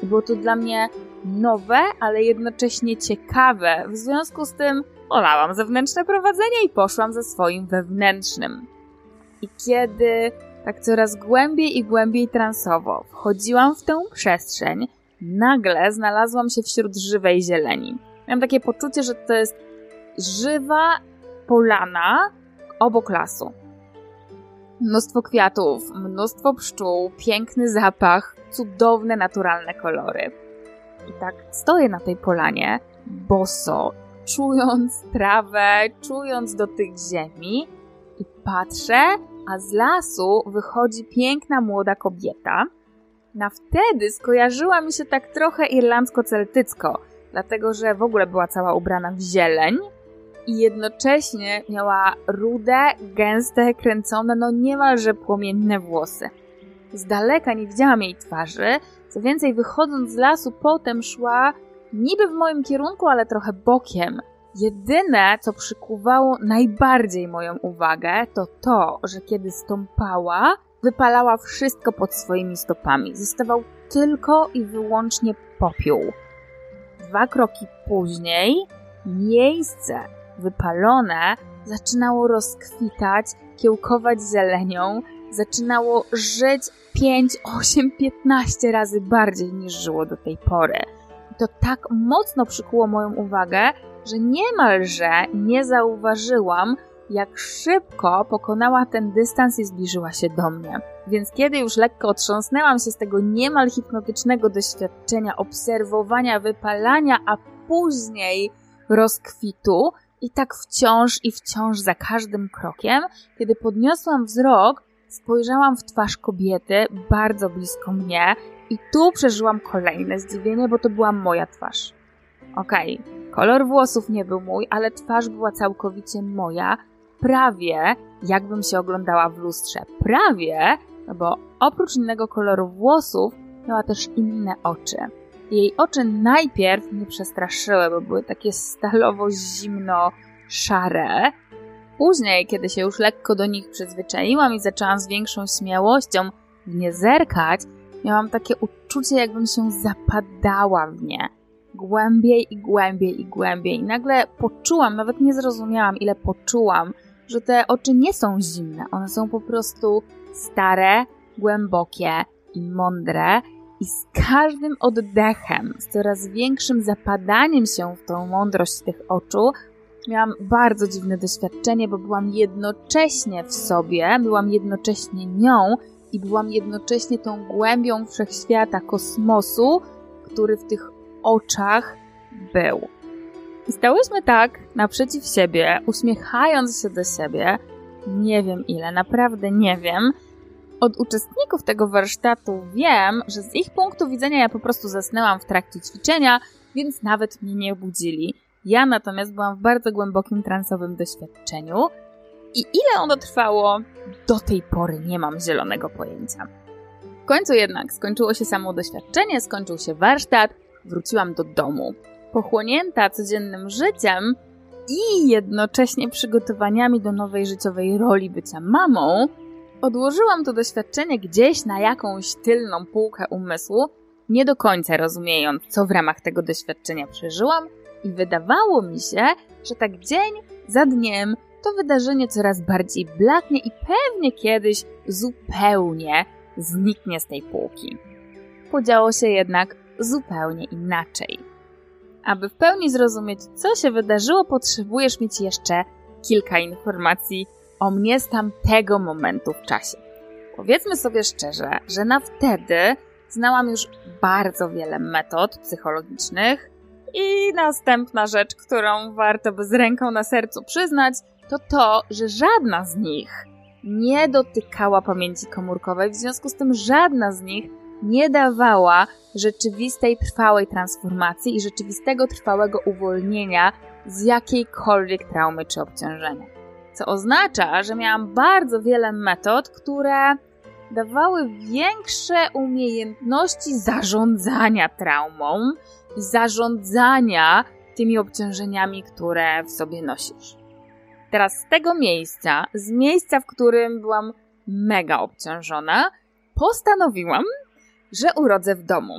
Było to dla mnie nowe, ale jednocześnie ciekawe. W związku z tym olałam zewnętrzne prowadzenie i poszłam ze swoim wewnętrznym. I kiedy tak coraz głębiej i głębiej transowo wchodziłam w tę przestrzeń, nagle znalazłam się wśród żywej zieleni. Miałam takie poczucie, że to jest żywa polana obok lasu. Mnóstwo kwiatów, mnóstwo pszczół, piękny zapach, cudowne, naturalne kolory. I tak stoję na tej polanie, boso, czując trawę, czując dotyk ziemi i patrzę, a z lasu wychodzi piękna młoda kobieta. Na wtedy skojarzyła mi się tak trochę irlandzko-celtycko, dlatego że w ogóle była cała ubrana w zieleń i jednocześnie miała rude, gęste, kręcone, no niemalże płomienne włosy. Z daleka nie widziałam jej twarzy, co więcej, wychodząc z lasu, potem szła niby w moim kierunku, ale trochę bokiem. Jedyne, co przykuwało najbardziej moją uwagę, to to, że kiedy stąpała, wypalała wszystko pod swoimi stopami. Zostawał tylko i wyłącznie popiół. Dwa kroki później miejsce wypalone zaczynało rozkwitać, kiełkować zielenią, zaczynało żyć 5, 8, 15 razy bardziej niż żyło do tej pory. I to tak mocno przykuło moją uwagę, że niemalże nie zauważyłam, jak szybko pokonała ten dystans i zbliżyła się do mnie. Więc kiedy już lekko otrząsnęłam się z tego niemal hipnotycznego doświadczenia obserwowania, wypalania, a później rozkwitu, i tak wciąż i wciąż za każdym krokiem, kiedy podniosłam wzrok, spojrzałam w twarz kobiety bardzo blisko mnie i tu przeżyłam kolejne zdziwienie, bo to była moja twarz. Okej, okay. kolor włosów nie był mój, ale twarz była całkowicie moja, prawie jakbym się oglądała w lustrze. Prawie, bo oprócz innego koloru włosów miała też inne oczy. Jej oczy najpierw mnie przestraszyły, bo były takie stalowo-zimno-szare. Później, kiedy się już lekko do nich przyzwyczaiłam i zaczęłam z większą śmiałością w nie zerkać, miałam takie uczucie, jakbym się zapadała w nie. Głębiej i głębiej i głębiej. I nagle poczułam, nawet nie zrozumiałam, ile poczułam, że te oczy nie są zimne. One są po prostu stare, głębokie i mądre i z każdym oddechem, z coraz większym zapadaniem się w tą mądrość tych oczu, miałam bardzo dziwne doświadczenie, bo byłam jednocześnie w sobie, byłam jednocześnie nią i byłam jednocześnie tą głębią wszechświata, kosmosu, który w tych oczach był. I stałyśmy tak naprzeciw siebie, uśmiechając się do siebie, nie wiem ile, naprawdę nie wiem, od uczestników tego warsztatu wiem, że z ich punktu widzenia ja po prostu zasnęłam w trakcie ćwiczenia, więc nawet mnie nie budzili. Ja natomiast byłam w bardzo głębokim transowym doświadczeniu i ile ono trwało, do tej pory nie mam zielonego pojęcia. W końcu jednak skończyło się samo doświadczenie, skończył się warsztat, wróciłam do domu. Pochłonięta codziennym życiem i jednocześnie przygotowaniami do nowej życiowej roli bycia mamą, odłożyłam to doświadczenie gdzieś na jakąś tylną półkę umysłu, nie do końca rozumiejąc, co w ramach tego doświadczenia przeżyłam, i wydawało mi się, że tak dzień za dniem to wydarzenie coraz bardziej blaknie i pewnie kiedyś zupełnie zniknie z tej półki. Podziało się jednak zupełnie inaczej. Aby w pełni zrozumieć, co się wydarzyło, potrzebujesz mieć jeszcze kilka informacji o mnie z tamtego momentu w czasie. Powiedzmy sobie szczerze, że na wtedy znałam już bardzo wiele metod psychologicznych i następna rzecz, którą warto by z ręką na sercu przyznać, to to, że żadna z nich nie dotykała pamięci komórkowej, w związku z tym żadna z nich nie dawała rzeczywistej, trwałej transformacji i rzeczywistego, trwałego uwolnienia z jakiejkolwiek traumy czy obciążenia. Co oznacza, że miałam bardzo wiele metod, które dawały większe umiejętności zarządzania traumą i zarządzania tymi obciążeniami, które w sobie nosisz. Teraz z tego miejsca, z miejsca, w którym byłam mega obciążona, postanowiłam, że urodzę w domu.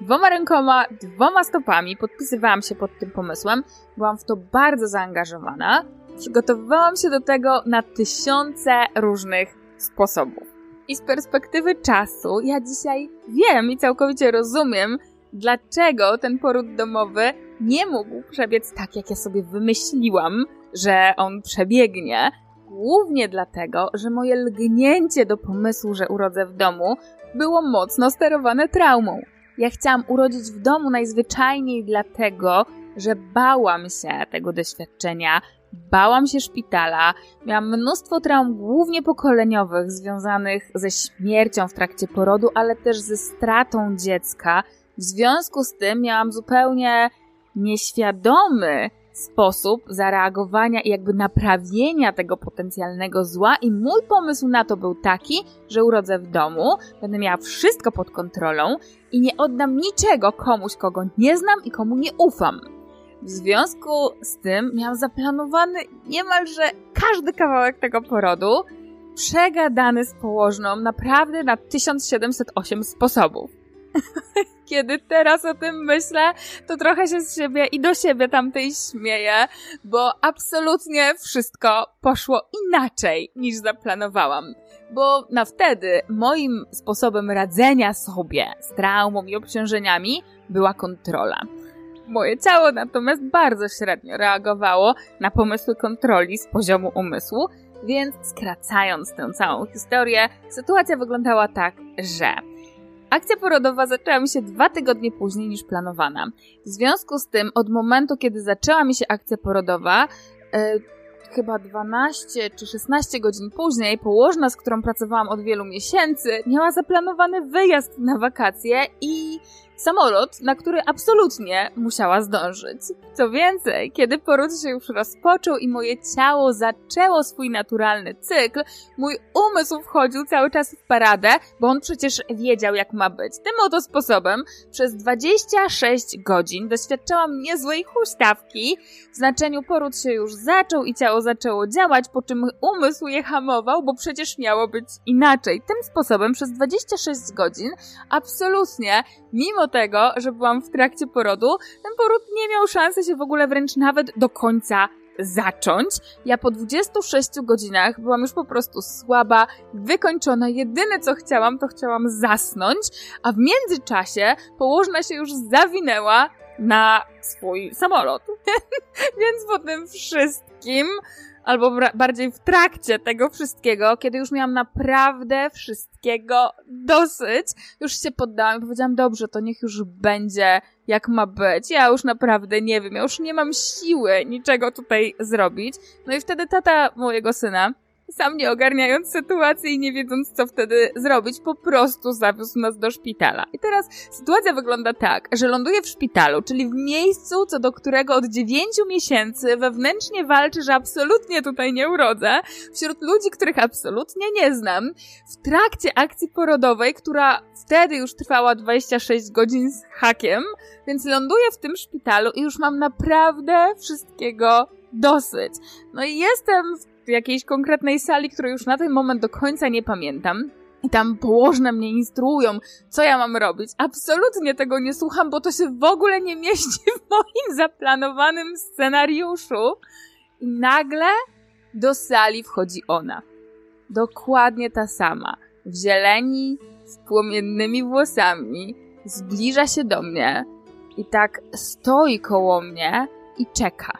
Dwoma rękoma, dwoma stopami podpisywałam się pod tym pomysłem, byłam w to bardzo zaangażowana, przygotowywałam się do tego na tysiące różnych sposobów. I z perspektywy czasu, ja dzisiaj wiem i całkowicie rozumiem, dlaczego ten poród domowy nie mógł przebiec tak, jak ja sobie wymyśliłam, że on przebiegnie. Głównie dlatego, że moje lgnięcie do pomysłu, że urodzę w domu, było mocno sterowane traumą. Ja chciałam urodzić w domu najzwyczajniej dlatego, że bałam się tego doświadczenia, bałam się szpitala, miałam mnóstwo traum, głównie pokoleniowych, związanych ze śmiercią w trakcie porodu, ale też ze stratą dziecka. W związku z tym miałam zupełnie nieświadomy sposób zareagowania i jakby naprawienia tego potencjalnego zła i mój pomysł na to był taki, że urodzę w domu, będę miała wszystko pod kontrolą i nie oddam niczego komuś, kogo nie znam i komu nie ufam. W związku z tym miałam zaplanowany niemalże każdy kawałek tego porodu, przegadany z położną naprawdę na 1708 sposobów. Kiedy teraz o tym myślę, to trochę się z siebie i do siebie tamtej śmieję, bo absolutnie wszystko poszło inaczej niż zaplanowałam. Bo na wtedy moim sposobem radzenia sobie z traumą i obciążeniami była kontrola. Moje ciało natomiast bardzo średnio reagowało na pomysły kontroli z poziomu umysłu, więc skracając tę całą historię, sytuacja wyglądała tak, że Akcja porodowa zaczęła mi się dwa tygodnie później niż planowana. W związku z tym, od momentu, kiedy zaczęła mi się akcja porodowa, yy, chyba 12 czy 16 godzin później, położna, z którą pracowałam od wielu miesięcy, miała zaplanowany wyjazd na wakacje i samolot, na który absolutnie musiała zdążyć. Co więcej, kiedy poród się już rozpoczął i moje ciało zaczęło swój naturalny cykl, mój umysł wchodził cały czas w paradę, bo on przecież wiedział jak ma być. Tym oto sposobem przez 26 godzin doświadczałam niezłej huśtawki, w znaczeniu poród się już zaczął i ciało zaczęło działać, po czym umysł je hamował, bo przecież miało być inaczej. Tym sposobem przez 26 godzin absolutnie, mimo tego, że byłam w trakcie porodu, ten poród nie miał szansy się w ogóle wręcz nawet do końca zacząć. Ja po 26 godzinach byłam już po prostu słaba, wykończona. Jedyne co chciałam, to chciałam zasnąć, a w międzyczasie położna się już zawinęła na swój samolot. Więc po tym wszystkim albo bardziej w trakcie tego wszystkiego, kiedy już miałam naprawdę wszystkiego dosyć, już się poddałam i powiedziałam, dobrze, to niech już będzie jak ma być. Ja już naprawdę nie wiem, ja już nie mam siły niczego tutaj zrobić. No i wtedy tata mojego syna sam nie ogarniając sytuacji i nie wiedząc, co wtedy zrobić, po prostu zawiózł nas do szpitala. I teraz sytuacja wygląda tak, że ląduję w szpitalu, czyli w miejscu, co do którego od dziewięciu miesięcy wewnętrznie walczy, że absolutnie tutaj nie urodzę, wśród ludzi, których absolutnie nie znam, w trakcie akcji porodowej, która wtedy już trwała 26 godzin z hakiem, więc ląduję w tym szpitalu i już mam naprawdę wszystkiego dosyć. No i jestem w jakiejś konkretnej sali, której już na ten moment do końca nie pamiętam. I tam położne mnie instruują, co ja mam robić. Absolutnie tego nie słucham, bo to się w ogóle nie mieści w moim zaplanowanym scenariuszu. I nagle do sali wchodzi ona. Dokładnie ta sama. W zieleni, z płomiennymi włosami. Zbliża się do mnie i tak stoi koło mnie i czeka.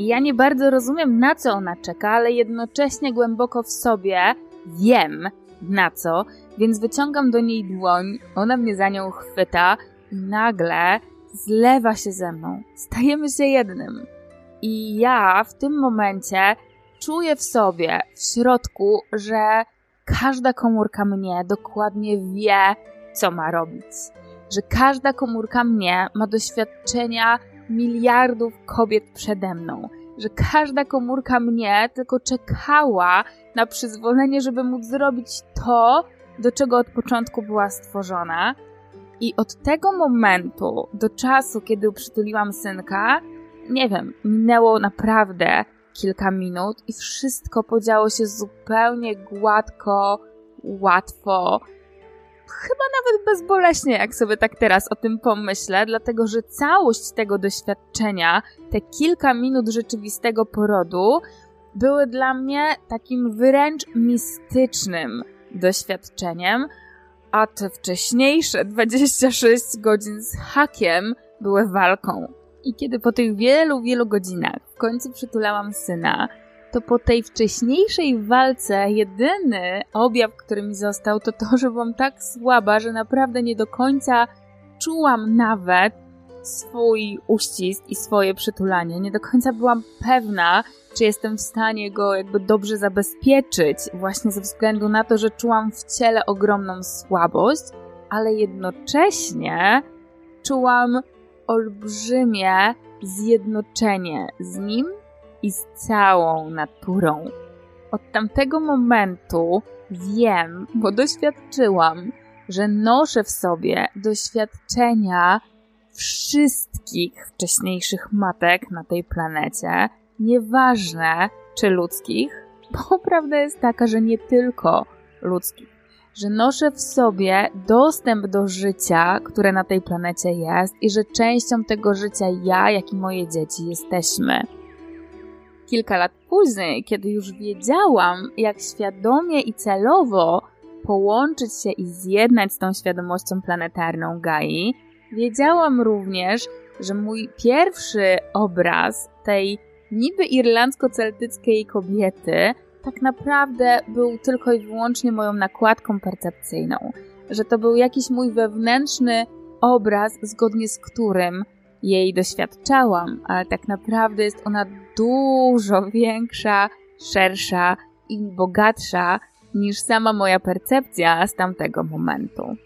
I ja nie bardzo rozumiem, na co ona czeka, ale jednocześnie głęboko w sobie wiem, na co, więc wyciągam do niej dłoń, ona mnie za nią chwyta i nagle zlewa się ze mną. Stajemy się jednym. I ja w tym momencie czuję w sobie, w środku, że każda komórka mnie dokładnie wie, co ma robić. Że każda komórka mnie ma doświadczenia miliardów kobiet przede mną. Że każda komórka mnie tylko czekała na przyzwolenie, żeby móc zrobić to, do czego od początku była stworzona. I od tego momentu do czasu, kiedy uprzytuliłam synka, nie wiem, minęło naprawdę kilka minut i wszystko podziało się zupełnie gładko, łatwo, chyba nawet bezboleśnie, jak sobie tak teraz o tym pomyślę, dlatego że całość tego doświadczenia, te kilka minut rzeczywistego porodu, były dla mnie takim wręcz mistycznym doświadczeniem, a te wcześniejsze 26 godzin z hakiem były walką. I kiedy po tych wielu, wielu godzinach w końcu przytulałam syna, to po tej wcześniejszej walce jedyny objaw, który mi został, to to, że byłam tak słaba, że naprawdę nie do końca czułam nawet swój uścisk i swoje przytulanie. Nie do końca byłam pewna, czy jestem w stanie go jakby dobrze zabezpieczyć, właśnie ze względu na to, że czułam w ciele ogromną słabość, ale jednocześnie czułam olbrzymie zjednoczenie z nim i z całą naturą. Od tamtego momentu wiem, bo doświadczyłam, że noszę w sobie doświadczenia wszystkich wcześniejszych matek na tej planecie, nieważne czy ludzkich, bo prawda jest taka, że nie tylko ludzkich, że noszę w sobie dostęp do życia, które na tej planecie jest i że częścią tego życia ja, jak i moje dzieci jesteśmy kilka lat później, kiedy już wiedziałam, jak świadomie i celowo połączyć się i zjednać z tą świadomością planetarną Gai, wiedziałam również, że mój pierwszy obraz tej niby irlandzko-celtyckiej kobiety tak naprawdę był tylko i wyłącznie moją nakładką percepcyjną, że to był jakiś mój wewnętrzny obraz, zgodnie z którym jej doświadczałam, ale tak naprawdę jest ona dużo większa, szersza i bogatsza niż sama moja percepcja z tamtego momentu.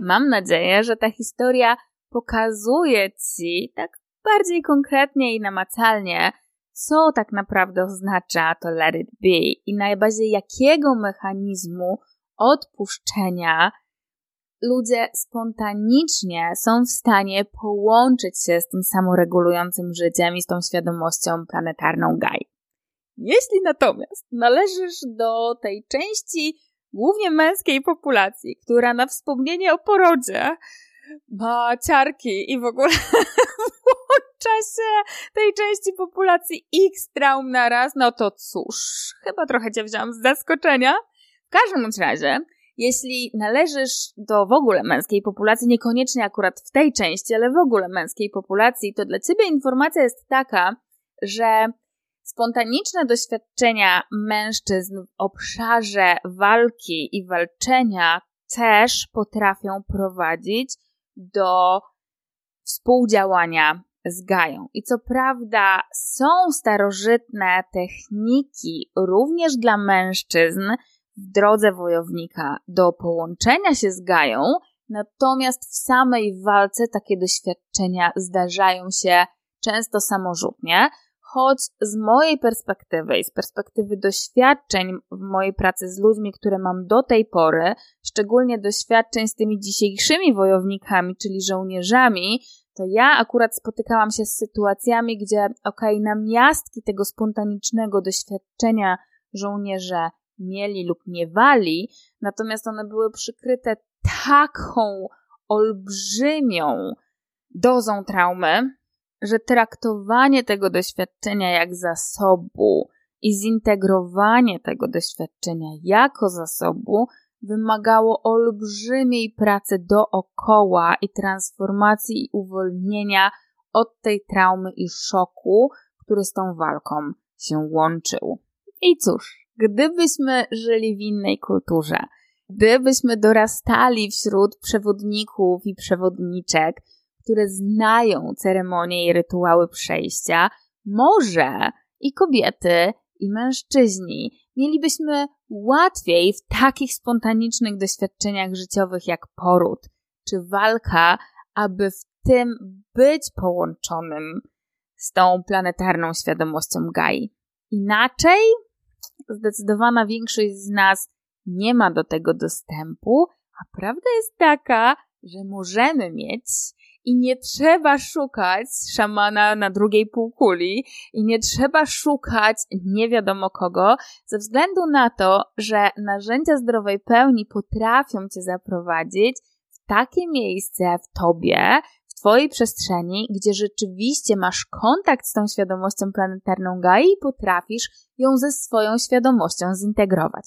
Mam nadzieję, że ta historia pokazuje Ci tak bardziej konkretnie i namacalnie, co tak naprawdę oznacza to let it be i na bazie jakiego mechanizmu odpuszczenia ludzie spontanicznie są w stanie połączyć się z tym samoregulującym życiem i z tą świadomością planetarną Gai. Jeśli natomiast należysz do tej części głównie męskiej populacji, która na wspomnienie o porodzie ma ciarki i w ogóle włącza się tej części populacji x traum naraz, no to cóż, chyba trochę cię wziąłam z zaskoczenia. W każdym razie, jeśli należysz do w ogóle męskiej populacji, niekoniecznie akurat w tej części, ale w ogóle męskiej populacji, to dla ciebie informacja jest taka, że spontaniczne doświadczenia mężczyzn w obszarze walki i walczenia też potrafią prowadzić do współdziałania z Gają. I co prawda są starożytne techniki również dla mężczyzn w drodze wojownika do połączenia się z Gają, natomiast w samej walce takie doświadczenia zdarzają się często samorzutnie, choć z mojej perspektywy i z perspektywy doświadczeń w mojej pracy z ludźmi, które mam do tej pory, szczególnie doświadczeń z tymi dzisiejszymi wojownikami, czyli żołnierzami, to ja akurat spotykałam się z sytuacjami, gdzie, okej, okay, na miastki tego spontanicznego doświadczenia żołnierze mieli lub miewali, natomiast one były przykryte taką olbrzymią dozą traumy, że traktowanie tego doświadczenia jak zasobu i zintegrowanie tego doświadczenia jako zasobu wymagało olbrzymiej pracy dookoła i transformacji i uwolnienia od tej traumy i szoku, który z tą walką się łączył. I cóż, gdybyśmy żyli w innej kulturze, gdybyśmy dorastali wśród przewodników i przewodniczek, które znają ceremonie i rytuały przejścia, może i kobiety, i mężczyźni mielibyśmy łatwiej w takich spontanicznych doświadczeniach życiowych jak poród czy walka, aby w tym być połączonym z tą planetarną świadomością Gai. Inaczej zdecydowana większość z nas nie ma do tego dostępu, a prawda jest taka, że możemy mieć i nie trzeba szukać szamana na drugiej półkuli i nie trzeba szukać nie wiadomo kogo, ze względu na to, że narzędzia zdrowej pełni potrafią cię zaprowadzić w takie miejsce w tobie, twojej przestrzeni, gdzie rzeczywiście masz kontakt z tą świadomością planetarną Gai i potrafisz ją ze swoją świadomością zintegrować.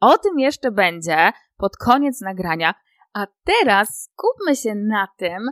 O tym jeszcze będzie pod koniec nagrania, a teraz skupmy się na tym,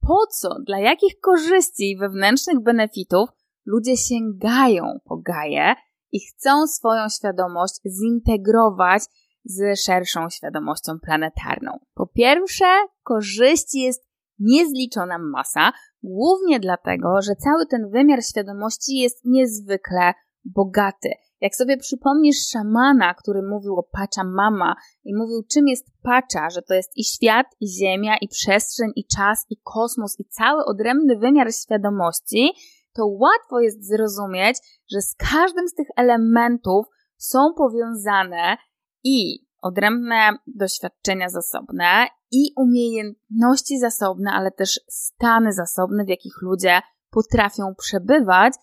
po co, dla jakich korzyści i wewnętrznych benefitów ludzie sięgają po Gaję i chcą swoją świadomość zintegrować z szerszą świadomością planetarną. Po pierwsze, korzyści jest niezliczona masa, głównie dlatego, że cały ten wymiar świadomości jest niezwykle bogaty. Jak sobie przypomnisz szamana, który mówił o Pacza Mama i mówił, czym jest Pacza, że to jest i świat, i ziemia, i przestrzeń, i czas, i kosmos, i cały odrębny wymiar świadomości, to łatwo jest zrozumieć, że z każdym z tych elementów są powiązane i odrębne doświadczenia zasobne, i umiejętności zasobne, ale też stany zasobne, w jakich ludzie potrafią przebywać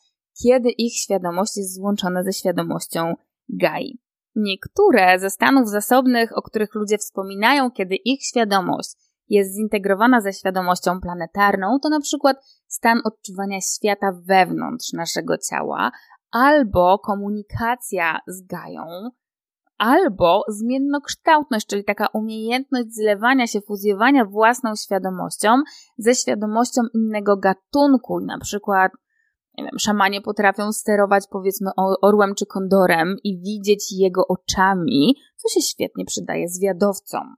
kiedy ich świadomość jest złączona ze świadomością Gai. Niektóre ze stanów zasobnych, o których ludzie wspominają, kiedy ich świadomość jest zintegrowana ze świadomością planetarną, to na przykład stan odczuwania świata wewnątrz naszego ciała, albo komunikacja z Gają, albo zmiennokształtność, czyli taka umiejętność zlewania się, fuzjowania własną świadomością ze świadomością innego gatunku, i na przykład nie wiem, szamanie potrafią sterować powiedzmy orłem czy kondorem i widzieć jego oczami, co się świetnie przydaje zwiadowcom.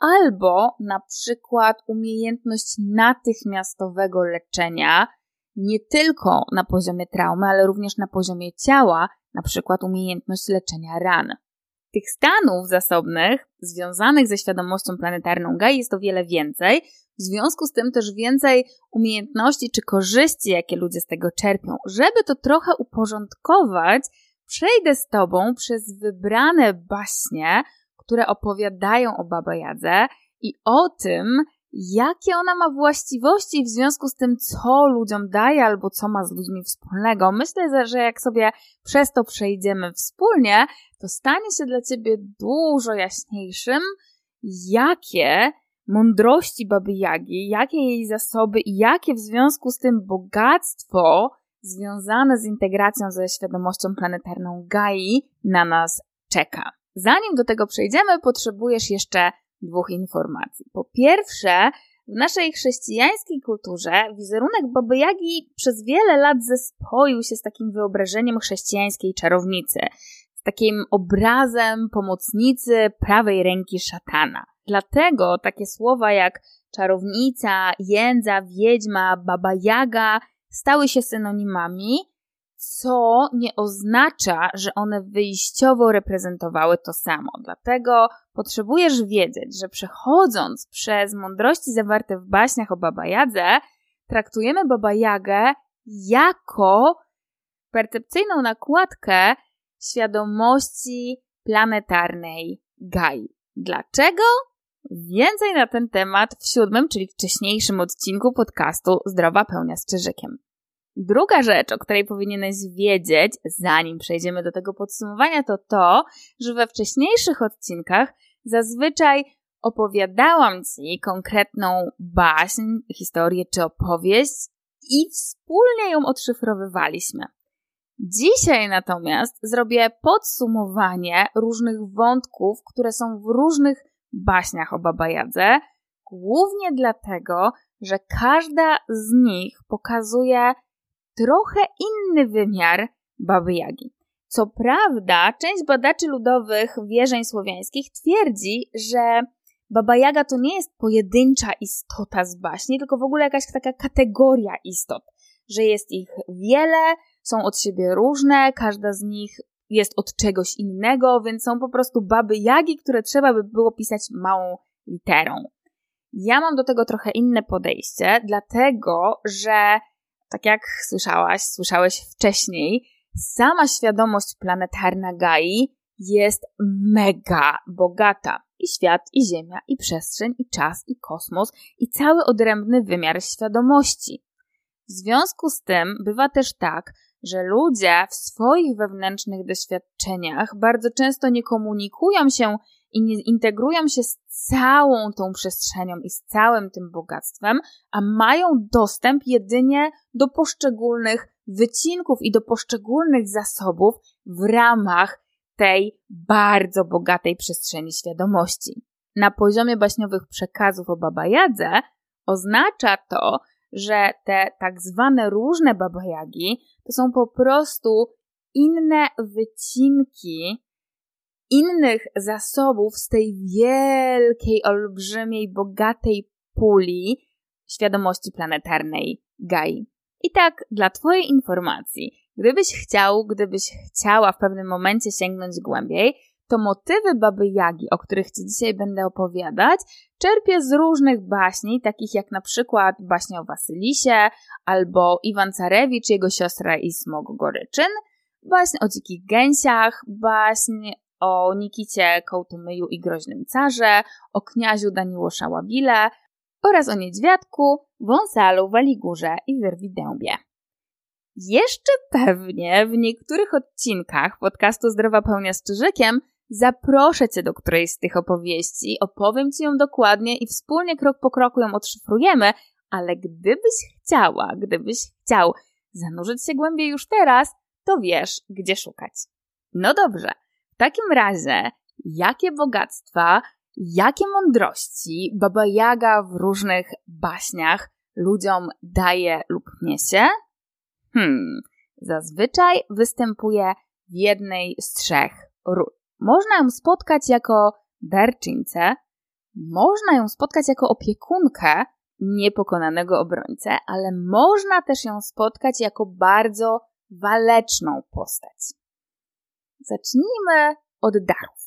Albo na przykład umiejętność natychmiastowego leczenia, nie tylko na poziomie traumy, ale również na poziomie ciała, na przykład umiejętność leczenia ran. Tych stanów zasobnych związanych ze świadomością planetarną Gai jest o wiele więcej, w związku z tym też więcej umiejętności czy korzyści, jakie ludzie z tego czerpią. Żeby to trochę uporządkować, przejdę z Tobą przez wybrane baśnie, które opowiadają o Baba Jadze i o tym, jakie ona ma właściwości w związku z tym, co ludziom daje albo co ma z ludźmi wspólnego. Myślę, że jak sobie przez to przejdziemy wspólnie, to stanie się dla Ciebie dużo jaśniejszym, jakie mądrości Baby Jagi, jakie jej zasoby i jakie w związku z tym bogactwo związane z integracją ze świadomością planetarną Gai na nas czeka. Zanim do tego przejdziemy, potrzebujesz jeszcze dwóch informacji. Po pierwsze, w naszej chrześcijańskiej kulturze wizerunek Baby Jagi przez wiele lat zespoił się z takim wyobrażeniem chrześcijańskiej czarownicy, z takim obrazem pomocnicy prawej ręki szatana. Dlatego takie słowa jak czarownica, jędza, wiedźma, baba jaga stały się synonimami, co nie oznacza, że one wyjściowo reprezentowały to samo. Dlatego potrzebujesz wiedzieć, że przechodząc przez mądrości zawarte w baśniach o Baba Jadze, traktujemy Baba Jagę jako percepcyjną nakładkę świadomości planetarnej Gai. Dlaczego? Więcej na ten temat w siódmym, czyli wcześniejszym odcinku podcastu Zdrowa Pełnia z Czyżykiem. Druga rzecz, o której powinieneś wiedzieć, zanim przejdziemy do tego podsumowania, to to, że we wcześniejszych odcinkach zazwyczaj opowiadałam Ci konkretną baśń, historię czy opowieść i wspólnie ją odszyfrowywaliśmy. Dzisiaj natomiast zrobię podsumowanie różnych wątków, które są w różnych baśniach o Baba Jadze, głównie dlatego, że każda z nich pokazuje trochę inny wymiar Baby Jagi. Co prawda, część badaczy ludowych wierzeń słowiańskich twierdzi, że Baba Jaga to nie jest pojedyncza istota z baśni, tylko w ogóle jakaś taka kategoria istot, że jest ich wiele, są od siebie różne, każda z nich jest od czegoś innego, więc są po prostu baby jagi, które trzeba by było pisać małą literą. Ja mam do tego trochę inne podejście, dlatego że, tak jak słyszałaś, słyszałeś wcześniej, sama świadomość planetarna Gai jest mega bogata. I świat, i ziemia, i przestrzeń, i czas, i kosmos, i cały odrębny wymiar świadomości. W związku z tym bywa też tak, że ludzie w swoich wewnętrznych doświadczeniach bardzo często nie komunikują się i nie integrują się z całą tą przestrzenią i z całym tym bogactwem, a mają dostęp jedynie do poszczególnych wycinków i do poszczególnych zasobów w ramach tej bardzo bogatej przestrzeni świadomości. Na poziomie baśniowych przekazów o Baba Jadze oznacza to, że te tak zwane różne babajagi to są po prostu inne wycinki innych zasobów z tej wielkiej, olbrzymiej, bogatej puli świadomości planetarnej Gai. I tak, dla Twojej informacji, gdybyś chciał, gdybyś chciała w pewnym momencie sięgnąć głębiej, to motywy Baby Jagi, o których Ci dzisiaj będę opowiadać, czerpię z różnych baśni, takich jak na przykład baśnia o Wasylisie, albo Iwan Carewicz, jego siostra i Smog Goryczyn, baśń o dzikich gęsiach, baśń o Nikicie Kołtomyju i Groźnym Carze, o kniaziu Daniło Szałabile oraz o niedźwiadku, wąsalu, waligurze i wyrwidębie. Jeszcze pewnie w niektórych odcinkach podcastu Zdrowa Pełnia z Czyżykiem Zaproszę Cię do którejś z tych opowieści, opowiem Ci ją dokładnie i wspólnie krok po kroku ją odszyfrujemy, ale gdybyś chciała, gdybyś chciał zanurzyć się głębiej już teraz, to wiesz, gdzie szukać. No dobrze, takim razie, jakie bogactwa, jakie mądrości Baba Jaga w różnych baśniach ludziom daje lub niesie? Hmm, zazwyczaj występuje w jednej z trzech ról. Można ją spotkać jako darczyńcę, można ją spotkać jako opiekunkę niepokonanego obrońcę, ale można też ją spotkać jako bardzo waleczną postać. Zacznijmy od darów.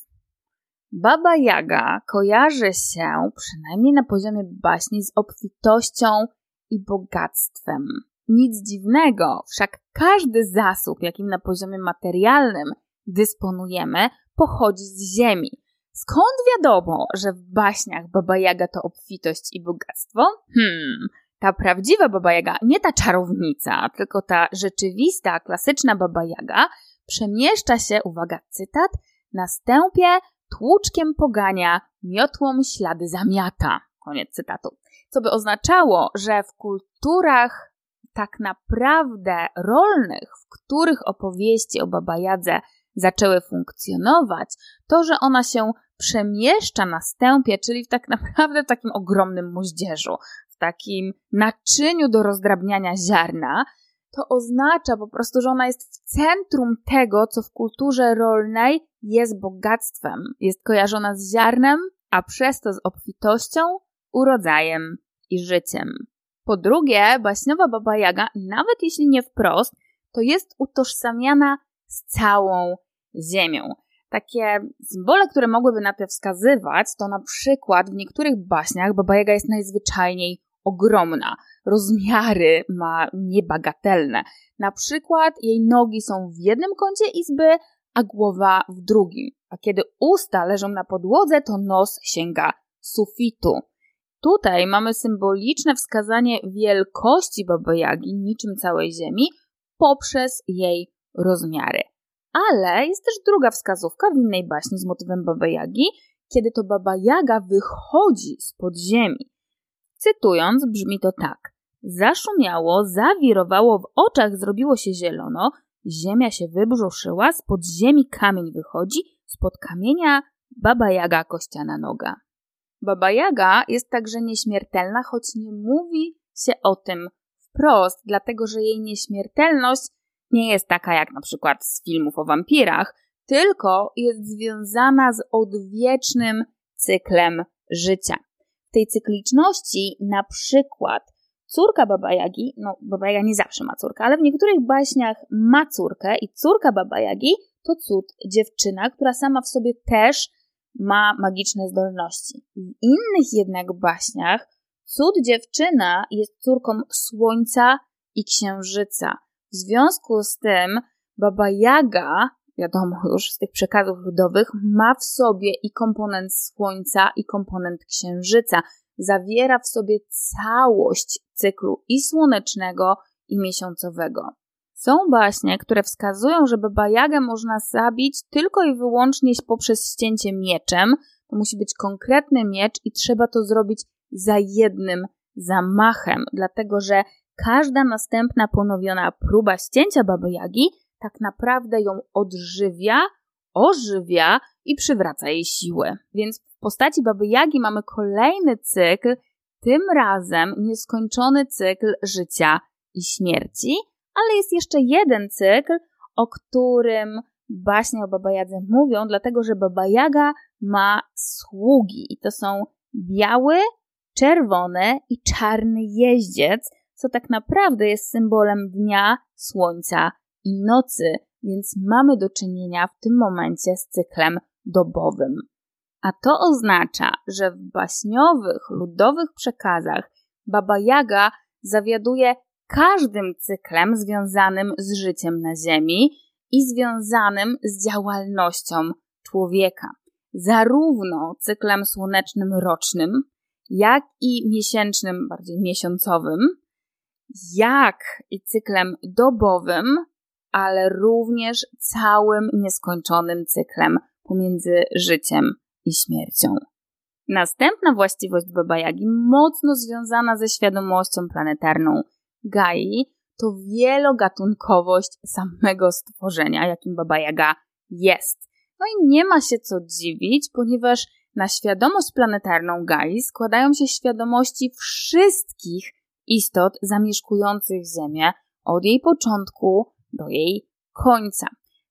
Baba Jaga kojarzy się, przynajmniej na poziomie baśni, z obfitością i bogactwem. Nic dziwnego, wszak każdy zasób, jakim na poziomie materialnym dysponujemy, pochodzi z ziemi. Skąd wiadomo, że w baśniach Baba Jaga to obfitość i bogactwo? Hmm, ta prawdziwa Baba Jaga, nie ta czarownica, tylko ta rzeczywista, klasyczna Baba Jaga przemieszcza się, uwaga, cytat, na stępie tłuczkiem pogania, miotłą ślady zamiata. Koniec cytatu. Co by oznaczało, że w kulturach tak naprawdę rolnych, w których opowieści o Baba Jadze zaczęły funkcjonować, to, że ona się przemieszcza na stępie, czyli w tak naprawdę w takim ogromnym moździerzu, w takim naczyniu do rozdrabniania ziarna, to oznacza po prostu, że ona jest w centrum tego, co w kulturze rolnej jest bogactwem. Jest kojarzona z ziarnem, a przez to z obfitością, urodzajem i życiem. Po drugie, baśniowa Baba Jaga, nawet jeśli nie wprost, to jest utożsamiana z całą ziemią. Takie symbole, które mogłyby na to wskazywać, to na przykład w niektórych baśniach Baba Jaga jest najzwyczajniej ogromna. Rozmiary ma niebagatelne. Na przykład jej nogi są w jednym kącie izby, a głowa w drugim. A kiedy usta leżą na podłodze, to nos sięga sufitu. Tutaj mamy symboliczne wskazanie wielkości Baba Jagi, niczym całej Ziemi, poprzez jej rozmiary. Ale jest też druga wskazówka w innej baśni z motywem Baba Jagi, kiedy to Baba Jaga wychodzi z podziemi. Cytując, brzmi to tak. Zaszumiało, zawirowało, w oczach zrobiło się zielono, ziemia się wybrzuszyła, spod ziemi kamień wychodzi, spod kamienia Baba Jaga kościana noga. Baba Jaga jest także nieśmiertelna, choć nie mówi się o tym wprost, dlatego że jej nieśmiertelność nie jest taka jak na przykład z filmów o wampirach, tylko jest związana z odwiecznym cyklem życia. W tej cykliczności na przykład córka Baba Jagi, no Baba Jaga nie zawsze ma córkę, ale w niektórych baśniach ma córkę i córka Baba Jagi to cud dziewczyna, która sama w sobie też ma magiczne zdolności. W innych jednak baśniach cud dziewczyna jest córką słońca i księżyca. W związku z tym Baba Jaga, wiadomo już z tych przekazów ludowych, ma w sobie i komponent słońca i komponent księżyca. Zawiera w sobie całość cyklu i słonecznego i miesiącowego. Są baśnie, które wskazują, że Baba Jagę można zabić tylko i wyłącznie poprzez ścięcie mieczem. To musi być konkretny miecz i trzeba to zrobić za jednym zamachem, dlatego że każda następna ponowiona próba ścięcia Baby Jagi tak naprawdę ją odżywia, ożywia i przywraca jej siłę. Więc w postaci Baby Jagi mamy kolejny cykl, tym razem nieskończony cykl życia i śmierci, ale jest jeszcze jeden cykl, o którym baśnie o Baba Jadze mówią, dlatego że Baba Jaga ma sługi i to są biały, czerwony i czarny jeździec, co tak naprawdę jest symbolem dnia, słońca i nocy, więc mamy do czynienia w tym momencie z cyklem dobowym. A to oznacza, że w baśniowych, ludowych przekazach Baba Jaga zawiaduje każdym cyklem związanym z życiem na Ziemi i związanym z działalnością człowieka. Zarówno cyklem słonecznym rocznym, jak i miesięcznym, bardziej miesiącowym, jak i cyklem dobowym, ale również całym nieskończonym cyklem pomiędzy życiem i śmiercią. Następna właściwość Baba Jagi, mocno związana ze świadomością planetarną Gai, to wielogatunkowość samego stworzenia, jakim Baba Jaga jest. No i nie ma się co dziwić, ponieważ na świadomość planetarną Gai składają się świadomości wszystkich istot zamieszkujących Ziemię od jej początku do jej końca.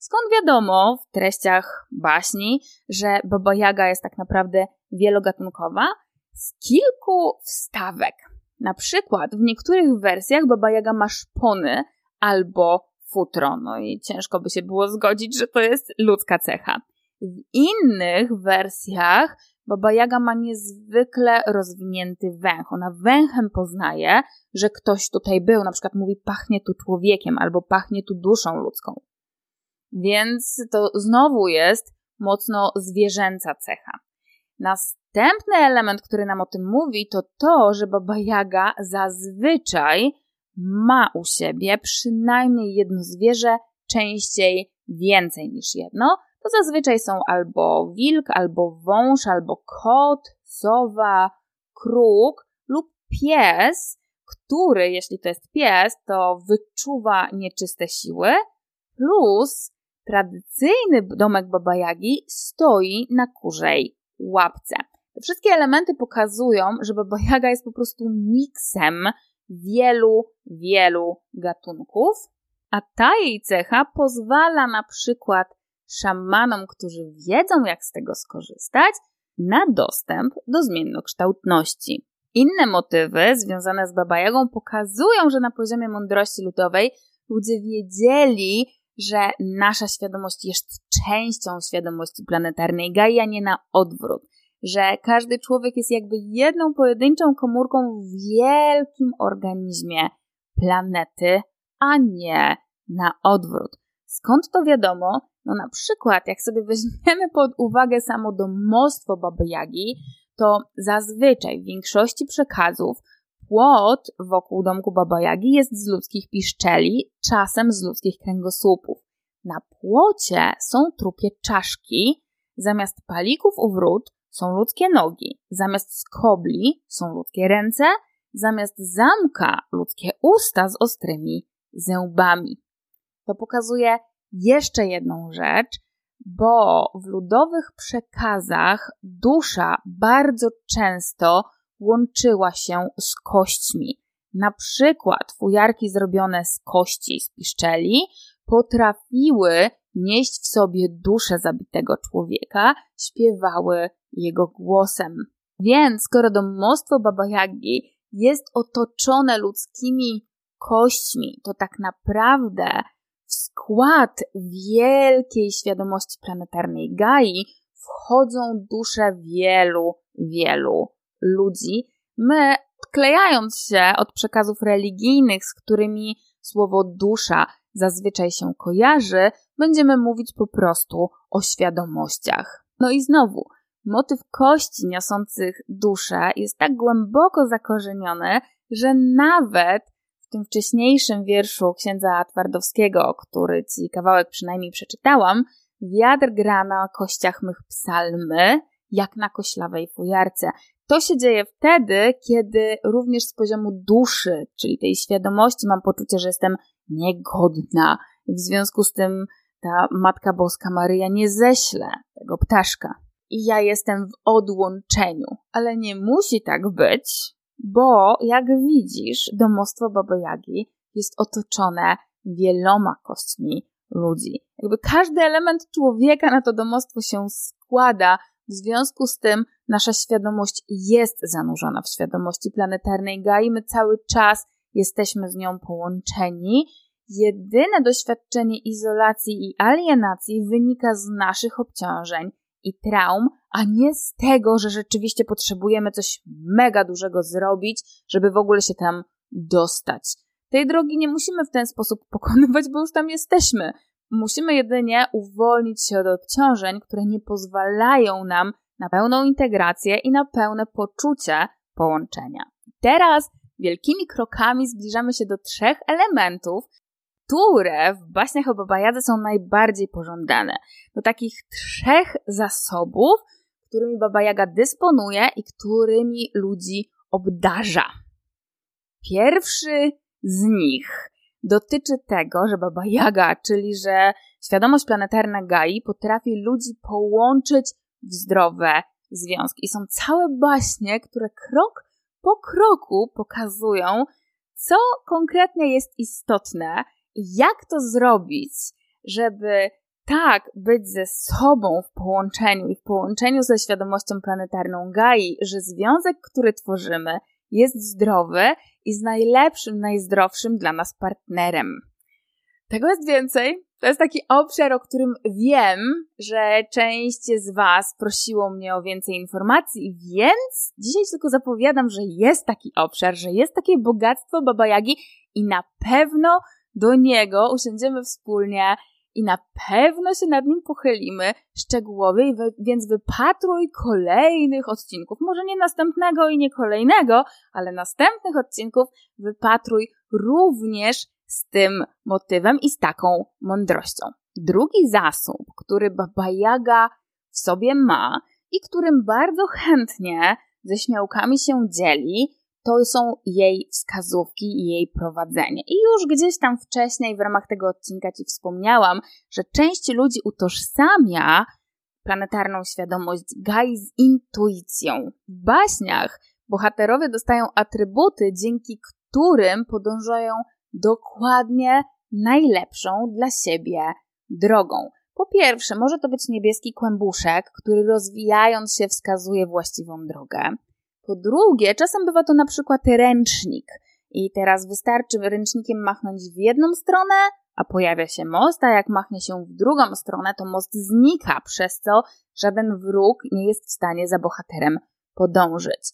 Skąd wiadomo w treściach baśni, że Baba Jaga jest tak naprawdę wielogatunkowa? Z kilku wstawek. Na przykład w niektórych wersjach Baba Jaga ma szpony albo futro, no i ciężko by się było zgodzić, że to jest ludzka cecha. W innych wersjach Baba Jaga ma niezwykle rozwinięty węch. Ona węchem poznaje, że ktoś tutaj był. Na przykład mówi, pachnie tu człowiekiem albo pachnie tu duszą ludzką. Więc to znowu jest mocno zwierzęca cecha. Następny element, który nam o tym mówi, to to, że Baba Jaga zazwyczaj ma u siebie przynajmniej jedno zwierzę, częściej więcej niż jedno, to zazwyczaj są albo wilk, albo wąż, albo kot, sowa, kruk lub pies, który, jeśli to jest pies, to wyczuwa nieczyste siły, plus tradycyjny domek Baba Jagi stoi na kurzej łapce. Te wszystkie elementy pokazują, że Baba Jaga jest po prostu miksem wielu, wielu gatunków, a ta jej cecha pozwala na przykład szamanom, którzy wiedzą, jak z tego skorzystać, na dostęp do zmiennokształtności. Inne motywy związane z Baba Jagą pokazują, że na poziomie mądrości ludowej ludzie wiedzieli, że nasza świadomość jest częścią świadomości planetarnej Gaia, nie na odwrót. Że każdy człowiek jest jakby jedną pojedynczą komórką w wielkim organizmie planety, a nie na odwrót. Skąd to wiadomo? No na przykład, jak sobie weźmiemy pod uwagę samo domostwo Baby Jagi, to zazwyczaj w większości przekazów płot wokół domku Baba Jagi jest z ludzkich piszczeli, czasem z ludzkich kręgosłupów. Na płocie są trupie czaszki, zamiast palików u wrót są ludzkie nogi, zamiast skobli są ludzkie ręce, zamiast zamka ludzkie usta z ostrymi zębami. To pokazuje jeszcze jedną rzecz, bo w ludowych przekazach dusza bardzo często łączyła się z kośćmi. Na przykład fujarki zrobione z kości z piszczeli potrafiły nieść w sobie duszę zabitego człowieka, śpiewały jego głosem. Więc skoro domostwo Baba Yagi jest otoczone ludzkimi kośćmi, to tak naprawdę w skład wielkiej świadomości planetarnej Gai wchodzą dusze wielu, wielu ludzi. My, odklejając się od przekazów religijnych, z którymi słowo dusza zazwyczaj się kojarzy, będziemy mówić po prostu o świadomościach. No i znowu, motyw kości niosących duszę jest tak głęboko zakorzeniony, że nawet w tym wcześniejszym wierszu księdza Twardowskiego, który ci kawałek przynajmniej przeczytałam, wiatr gra na kościach mych psalmy, jak na koślawej fujarce. To się dzieje wtedy, kiedy również z poziomu duszy, czyli tej świadomości, mam poczucie, że jestem niegodna. I w związku z tym ta Matka Boska Maryja nie ześle tego ptaszka. I ja jestem w odłączeniu. Ale nie musi tak być, bo jak widzisz, domostwo Baba Jagi jest otoczone wieloma kośćmi ludzi. Jakby każdy element człowieka na to domostwo się składa, w związku z tym nasza świadomość jest zanurzona w świadomości planetarnej Gai, my cały czas jesteśmy z nią połączeni. Jedyne doświadczenie izolacji i alienacji wynika z naszych obciążeń i traum, a nie z tego, że rzeczywiście potrzebujemy coś mega dużego zrobić, żeby w ogóle się tam dostać. Tej drogi nie musimy w ten sposób pokonywać, bo już tam jesteśmy. Musimy jedynie uwolnić się od obciążeń, które nie pozwalają nam na pełną integrację i na pełne poczucie połączenia. Teraz wielkimi krokami zbliżamy się do trzech elementów, które w baśniach o Babajadze są najbardziej pożądane. Do takich trzech zasobów, którymi Baba Jaga dysponuje i którymi ludzi obdarza. Pierwszy z nich dotyczy tego, że Baba Jaga, czyli że świadomość planetarna Gai potrafi ludzi połączyć w zdrowe związki. I są całe baśnie, które krok po kroku pokazują, co konkretnie jest istotne i jak to zrobić, żeby tak być ze sobą w połączeniu i w połączeniu ze świadomością planetarną Gai, że związek, który tworzymy, jest zdrowy i z najlepszym, najzdrowszym dla nas partnerem. Tego jest więcej. To jest taki obszar, o którym wiem, że część z Was prosiło mnie o więcej informacji, więc dzisiaj tylko zapowiadam, że jest taki obszar, że jest takie bogactwo Baba Jagi i na pewno do niego usiądziemy wspólnie i na pewno się nad nim pochylimy szczegółowiej, więc wypatruj kolejnych odcinków. Może nie następnego i nie kolejnego, ale następnych odcinków wypatruj również z tym motywem i z taką mądrością. Drugi zasób, który Baba Jaga w sobie ma i którym bardzo chętnie ze śmiałkami się dzieli, to są jej wskazówki i jej prowadzenie. I już gdzieś tam wcześniej w ramach tego odcinka Ci wspomniałam, że część ludzi utożsamia planetarną świadomość Gai z intuicją. W baśniach bohaterowie dostają atrybuty, dzięki którym podążają dokładnie najlepszą dla siebie drogą. Po pierwsze, może to być niebieski kłębuszek, który rozwijając się wskazuje właściwą drogę. Po drugie, czasem bywa to na przykład ręcznik. I teraz wystarczy ręcznikiem machnąć w jedną stronę, a pojawia się most, a jak machnie się w drugą stronę, to most znika, przez co żaden wróg nie jest w stanie za bohaterem podążyć.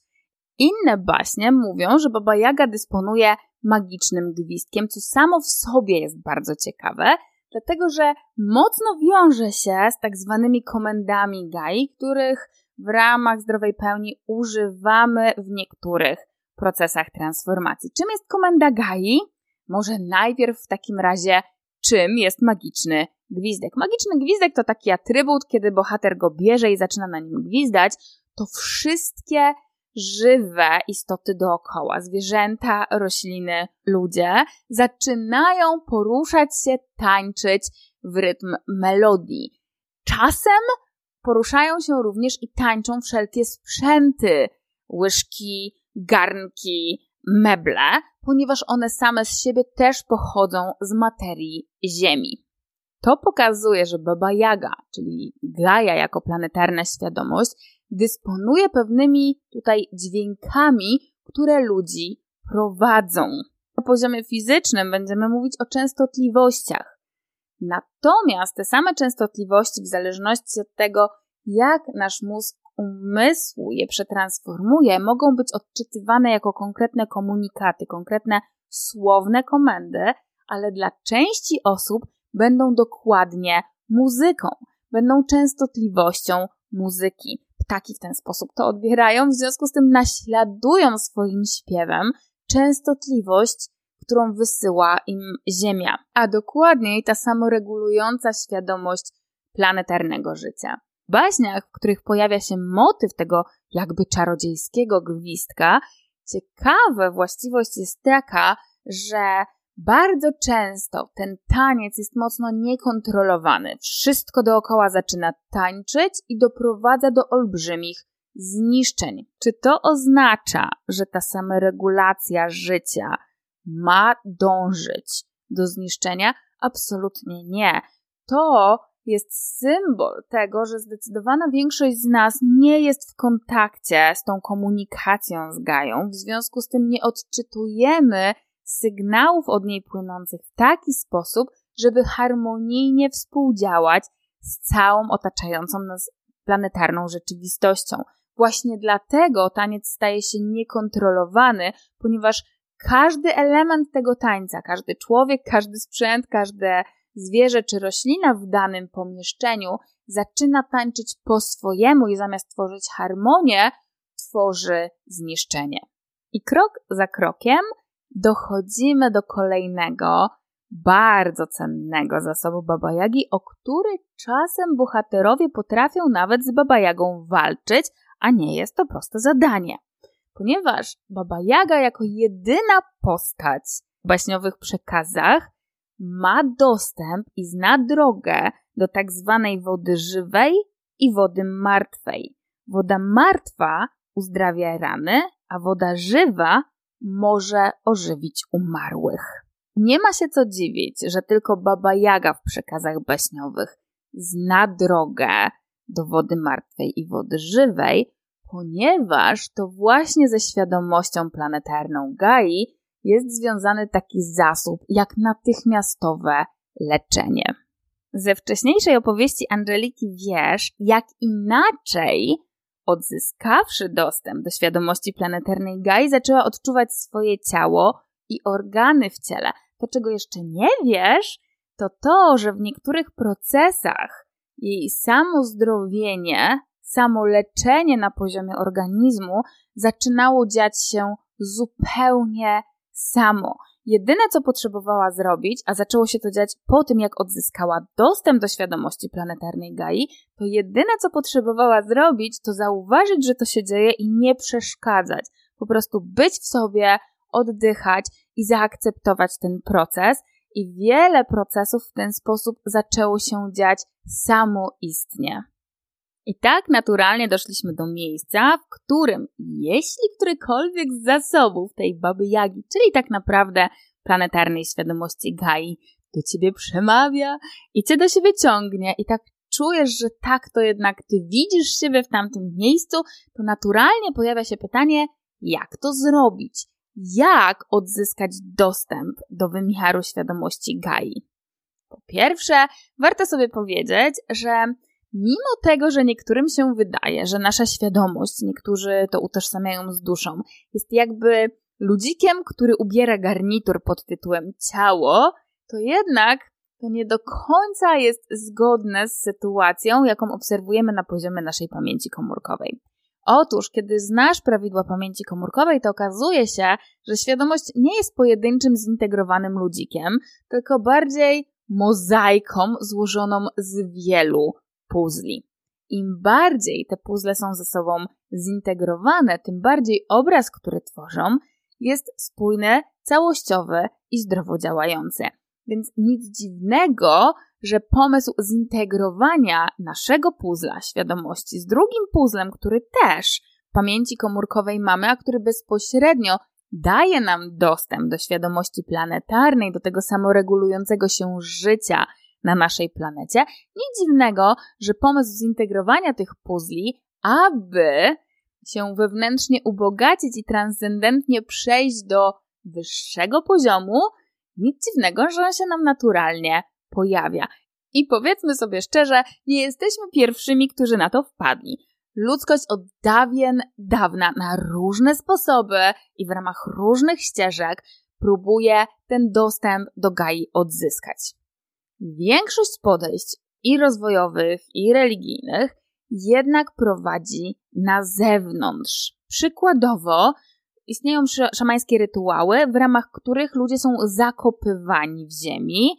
Inne baśnie mówią, że Baba Jaga dysponuje magicznym gwizdkiem, co samo w sobie jest bardzo ciekawe, dlatego że mocno wiąże się z tak zwanymi komendami gai, których w ramach zdrowej pełni używamy w niektórych procesach transformacji. Czym jest komenda gai? Może najpierw w takim razie, czym jest magiczny gwizdek? Magiczny gwizdek to taki atrybut, kiedy bohater go bierze i zaczyna na nim gwizdać, to wszystkie żywe istoty dookoła, zwierzęta, rośliny, ludzie, zaczynają poruszać się, tańczyć w rytm melodii. Czasem poruszają się również i tańczą wszelkie sprzęty, łyżki, garnki, meble, ponieważ one same z siebie też pochodzą z materii Ziemi. To pokazuje, że Baba Jaga, czyli Gaia jako planetarna świadomość, dysponuje pewnymi tutaj dźwiękami, które ludzi prowadzą. Na poziomie fizycznym będziemy mówić o częstotliwościach. Natomiast te same częstotliwości, w zależności od tego, jak nasz mózg umysłu je przetransformuje, mogą być odczytywane jako konkretne komunikaty, konkretne słowne komendy, ale dla części osób będą dokładnie muzyką, będą częstotliwością muzyki. Ptaki w ten sposób to odbierają, w związku z tym naśladują swoim śpiewem częstotliwość, którą wysyła im Ziemia, a dokładniej ta samoregulująca świadomość planetarnego życia. W baśniach, w których pojawia się motyw tego jakby czarodziejskiego gwizdka, ciekawa właściwość jest taka, że bardzo często ten taniec jest mocno niekontrolowany. Wszystko dookoła zaczyna tańczyć i doprowadza do olbrzymich zniszczeń. Czy to oznacza, że ta sama regulacja życia ma dążyć do zniszczenia? Absolutnie nie. To jest symbol tego, że zdecydowana większość z nas nie jest w kontakcie z tą komunikacją z Gają, w związku z tym nie odczytujemy sygnałów od niej płynących w taki sposób, żeby harmonijnie współdziałać z całą otaczającą nas planetarną rzeczywistością. Właśnie dlatego taniec staje się niekontrolowany, ponieważ każdy element tego tańca, każdy człowiek, każdy sprzęt, każde zwierzę czy roślina w danym pomieszczeniu zaczyna tańczyć po swojemu i zamiast tworzyć harmonię, tworzy zniszczenie. I krok za krokiem dochodzimy do kolejnego, bardzo cennego zasobu babajagi, o który czasem bohaterowie potrafią nawet z babajagą walczyć, a nie jest to proste zadanie. Ponieważ Baba Jaga jako jedyna postać w baśniowych przekazach ma dostęp i zna drogę do tak zwanej wody żywej i wody martwej. Woda martwa uzdrawia rany, a woda żywa może ożywić umarłych. Nie ma się co dziwić, że tylko Baba Jaga w przekazach baśniowych zna drogę do wody martwej i wody żywej, ponieważ to właśnie ze świadomością planetarną Gai jest związany taki zasób jak natychmiastowe leczenie. Ze wcześniejszej opowieści Angeliki wiesz, jak inaczej Odzyskawszy dostęp do świadomości planetarnej Gai, zaczęła odczuwać swoje ciało i organy w ciele. To, czego jeszcze nie wiesz, to to, że w niektórych procesach jej samo zdrowienie, samo leczenie na poziomie organizmu zaczynało dziać się zupełnie samo. Jedyne, co potrzebowała zrobić, a zaczęło się to dziać po tym, jak odzyskała dostęp do świadomości planetarnej Gai, to jedyne, co potrzebowała zrobić, to zauważyć, że to się dzieje i nie przeszkadzać. Po prostu być w sobie, oddychać i zaakceptować ten proces. I wiele procesów w ten sposób zaczęło się dziać samoistnie. I tak naturalnie doszliśmy do miejsca, w którym jeśli którykolwiek z zasobów tej baby Jagi, czyli tak naprawdę planetarnej świadomości Gai, do ciebie przemawia i cię do siebie ciągnie i tak czujesz, że tak to jednak ty widzisz siebie w tamtym miejscu, to naturalnie pojawia się pytanie, jak to zrobić? Jak odzyskać dostęp do wymiaru świadomości Gai? Po pierwsze, warto sobie powiedzieć, że mimo tego, że niektórym się wydaje, że nasza świadomość, niektórzy to utożsamiają z duszą, jest jakby ludzikiem, który ubiera garnitur pod tytułem ciało, to jednak to nie do końca jest zgodne z sytuacją, jaką obserwujemy na poziomie naszej pamięci komórkowej. Otóż, kiedy znasz prawidła pamięci komórkowej, to okazuje się, że świadomość nie jest pojedynczym, zintegrowanym ludzikiem, tylko bardziej mozaiką złożoną z wielu puzli. Im bardziej te puzzle są ze sobą zintegrowane, tym bardziej obraz, który tworzą, jest spójny, całościowy i zdrowo działający. Więc nic dziwnego, że pomysł zintegrowania naszego puzla świadomości z drugim puzzlem, który też pamięci komórkowej mamy, a który bezpośrednio daje nam dostęp do świadomości planetarnej, do tego samoregulującego się życia na naszej planecie, nic dziwnego, że pomysł zintegrowania tych puzli, aby się wewnętrznie ubogacić i transcendentnie przejść do wyższego poziomu, nic dziwnego, że on się nam naturalnie pojawia. I powiedzmy sobie szczerze, nie jesteśmy pierwszymi, którzy na to wpadli. Ludzkość od dawien dawna na różne sposoby i w ramach różnych ścieżek próbuje ten dostęp do Gai odzyskać. Większość podejść i rozwojowych, i religijnych jednak prowadzi na zewnątrz. Przykładowo, istnieją szamańskie rytuały, w ramach których ludzie są zakopywani w ziemi,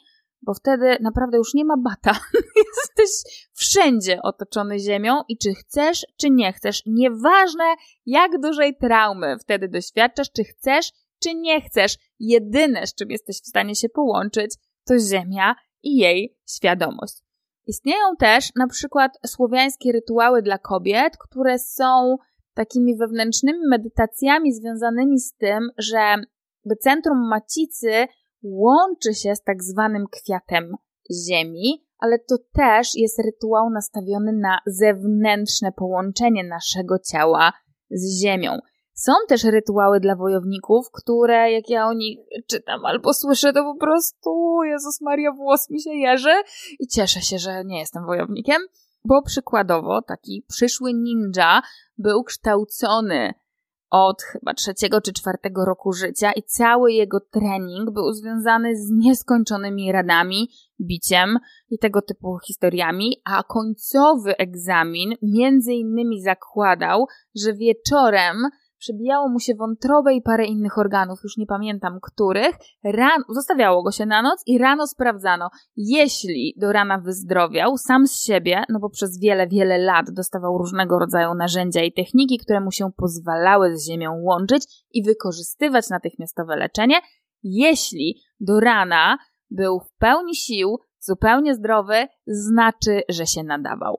bo wtedy naprawdę już nie ma bata. Jesteś wszędzie otoczony ziemią i czy chcesz, czy nie chcesz, nieważne jak dużej traumy wtedy doświadczasz, czy chcesz, czy nie chcesz, jedyne z czym jesteś w stanie się połączyć, to ziemia i jej świadomość. Istnieją też na przykład słowiańskie rytuały dla kobiet, które są takimi wewnętrznymi medytacjami związanymi z tym, że centrum macicy łączy się z tak zwanym kwiatem ziemi, ale to też jest rytuał nastawiony na zewnętrzne połączenie naszego ciała z ziemią. Są też rytuały dla wojowników, które jak ja o nich czytam albo słyszę, to po prostu Jezus Maria, włos mi się jeży i cieszę się, że nie jestem wojownikiem, bo przykładowo taki przyszły ninja był kształcony od chyba trzeciego czy czwartego roku życia i cały jego trening był związany z nieskończonymi radami, biciem i tego typu historiami, a końcowy egzamin między innymi zakładał, że wieczorem przebijało mu się wątrobę i parę innych organów, już nie pamiętam których, ran, zostawiało go się na noc i rano sprawdzano. Jeśli do rana wyzdrowiał sam z siebie, no bo przez wiele, wiele lat dostawał różnego rodzaju narzędzia i techniki, które mu się pozwalały z ziemią łączyć i wykorzystywać natychmiastowe leczenie, jeśli do rana był w pełni sił, zupełnie zdrowy, znaczy, że się nadawał.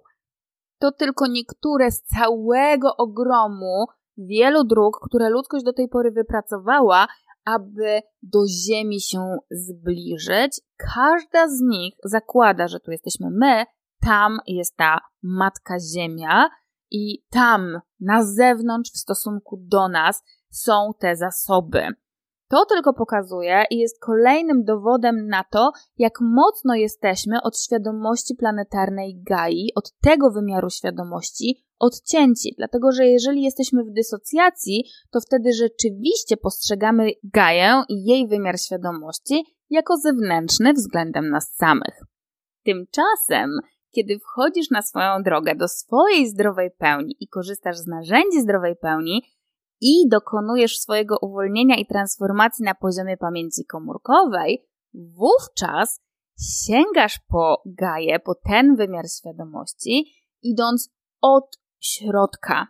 To tylko niektóre z całego ogromu wielu dróg, które ludzkość do tej pory wypracowała, aby do Ziemi się zbliżyć. Każda z nich zakłada, że tu jesteśmy my, tam jest ta Matka Ziemia i tam na zewnątrz w stosunku do nas są te zasoby. To tylko pokazuje i jest kolejnym dowodem na to, jak mocno jesteśmy od świadomości planetarnej Gai, od tego wymiaru świadomości, odcięci, dlatego że jeżeli jesteśmy w dysocjacji, to wtedy rzeczywiście postrzegamy Gaję i jej wymiar świadomości jako zewnętrzny względem nas samych. Tymczasem, kiedy wchodzisz na swoją drogę do swojej zdrowej pełni i korzystasz z narzędzi zdrowej pełni i dokonujesz swojego uwolnienia i transformacji na poziomie pamięci komórkowej, wówczas sięgasz po Gaję, po ten wymiar świadomości, idąc od środka.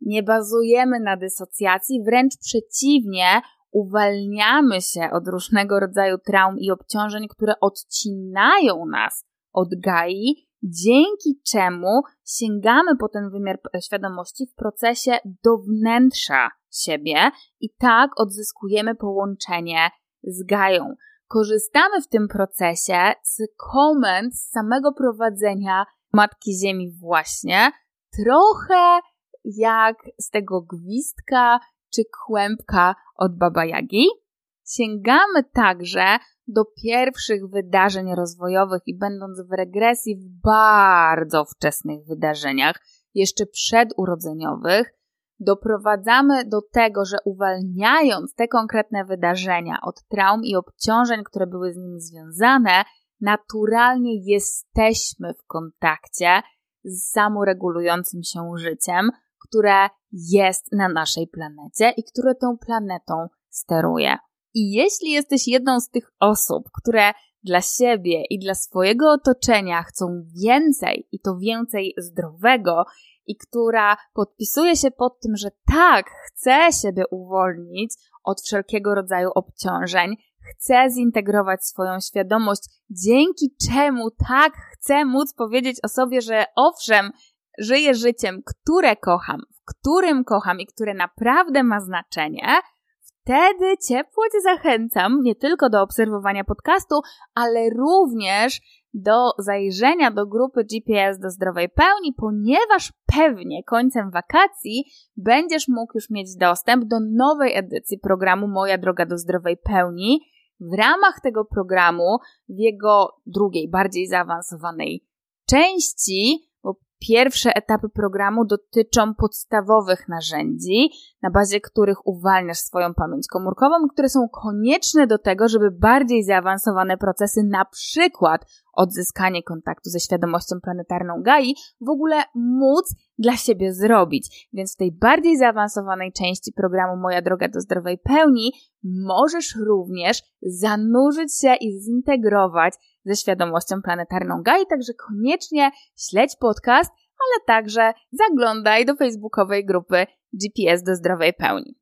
Nie bazujemy na dysocjacji, wręcz przeciwnie, uwalniamy się od różnego rodzaju traum i obciążeń, które odcinają nas od Gai, dzięki czemu sięgamy po ten wymiar świadomości w procesie do wnętrza siebie i tak odzyskujemy połączenie z Gają. korzystamy w tym procesie z komend z samego prowadzenia Matki Ziemi właśnie, trochę jak z tego gwizdka czy kłębka od Baba Jagi. Sięgamy także do pierwszych wydarzeń rozwojowych i będąc w regresji w bardzo wczesnych wydarzeniach, jeszcze przedurodzeniowych, doprowadzamy do tego, że uwalniając te konkretne wydarzenia od traum i obciążeń, które były z nimi związane, naturalnie jesteśmy w kontakcie z samoregulującym się życiem, które jest na naszej planecie i które tą planetą steruje. I jeśli jesteś jedną z tych osób, które dla siebie i dla swojego otoczenia chcą więcej i to więcej zdrowego, i która podpisuje się pod tym, że tak, chce siebie uwolnić od wszelkiego rodzaju obciążeń, chce zintegrować swoją świadomość, dzięki czemu tak chcę móc powiedzieć o sobie, że owszem, żyję życiem, które kocham, w którym kocham i które naprawdę ma znaczenie, wtedy ciepło Cię zachęcam nie tylko do obserwowania podcastu, ale również do zajrzenia do grupy GPS do zdrowej pełni, ponieważ pewnie końcem wakacji będziesz mógł już mieć dostęp do nowej edycji programu Moja droga do zdrowej pełni. W ramach tego programu, w jego drugiej, bardziej zaawansowanej części, Pierwsze etapy programu dotyczą podstawowych narzędzi, na bazie których uwalniasz swoją pamięć komórkową, które są konieczne do tego, żeby bardziej zaawansowane procesy, na przykład odzyskanie kontaktu ze świadomością planetarną Gai, w ogóle móc dla siebie zrobić. Więc w tej bardziej zaawansowanej części programu Moja droga do zdrowej pełni możesz również zanurzyć się i zintegrować ze świadomością planetarną Gai, także koniecznie śledź podcast, ale także zaglądaj do facebookowej grupy GPS do zdrowej pełni.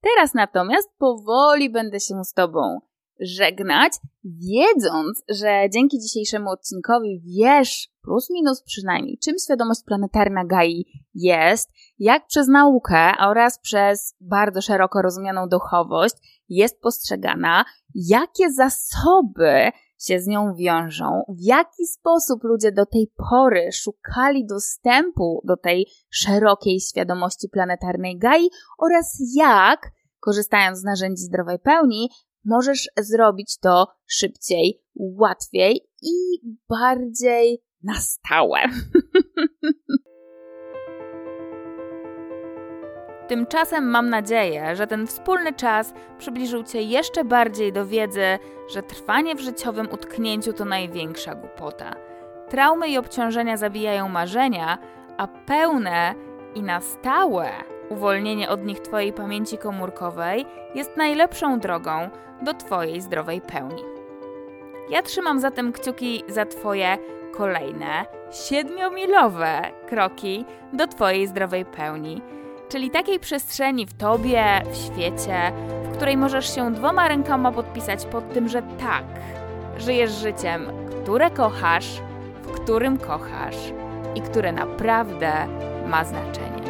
Teraz natomiast powoli będę się z Tobą żegnać, wiedząc, że dzięki dzisiejszemu odcinkowi wiesz, plus minus przynajmniej, czym świadomość planetarna Gai jest, jak przez naukę oraz przez bardzo szeroko rozumianą duchowość jest postrzegana, jakie zasoby się z nią wiążą, w jaki sposób ludzie do tej pory szukali dostępu do tej szerokiej świadomości planetarnej Gai oraz jak, korzystając z narzędzi zdrowej pełni, możesz zrobić to szybciej, łatwiej i bardziej na stałe. Tymczasem mam nadzieję, że ten wspólny czas przybliżył Cię jeszcze bardziej do wiedzy, że trwanie w życiowym utknięciu to największa głupota. Traumy i obciążenia zabijają marzenia, a pełne i na stałe uwolnienie od nich Twojej pamięci komórkowej jest najlepszą drogą do Twojej zdrowej pełni. Ja trzymam zatem kciuki za Twoje kolejne siedmiomilowe kroki do Twojej zdrowej pełni czyli takiej przestrzeni w tobie, w świecie, w której możesz się dwoma rękoma podpisać pod tym, że tak, żyjesz życiem, które kochasz, w którym kochasz i które naprawdę ma znaczenie.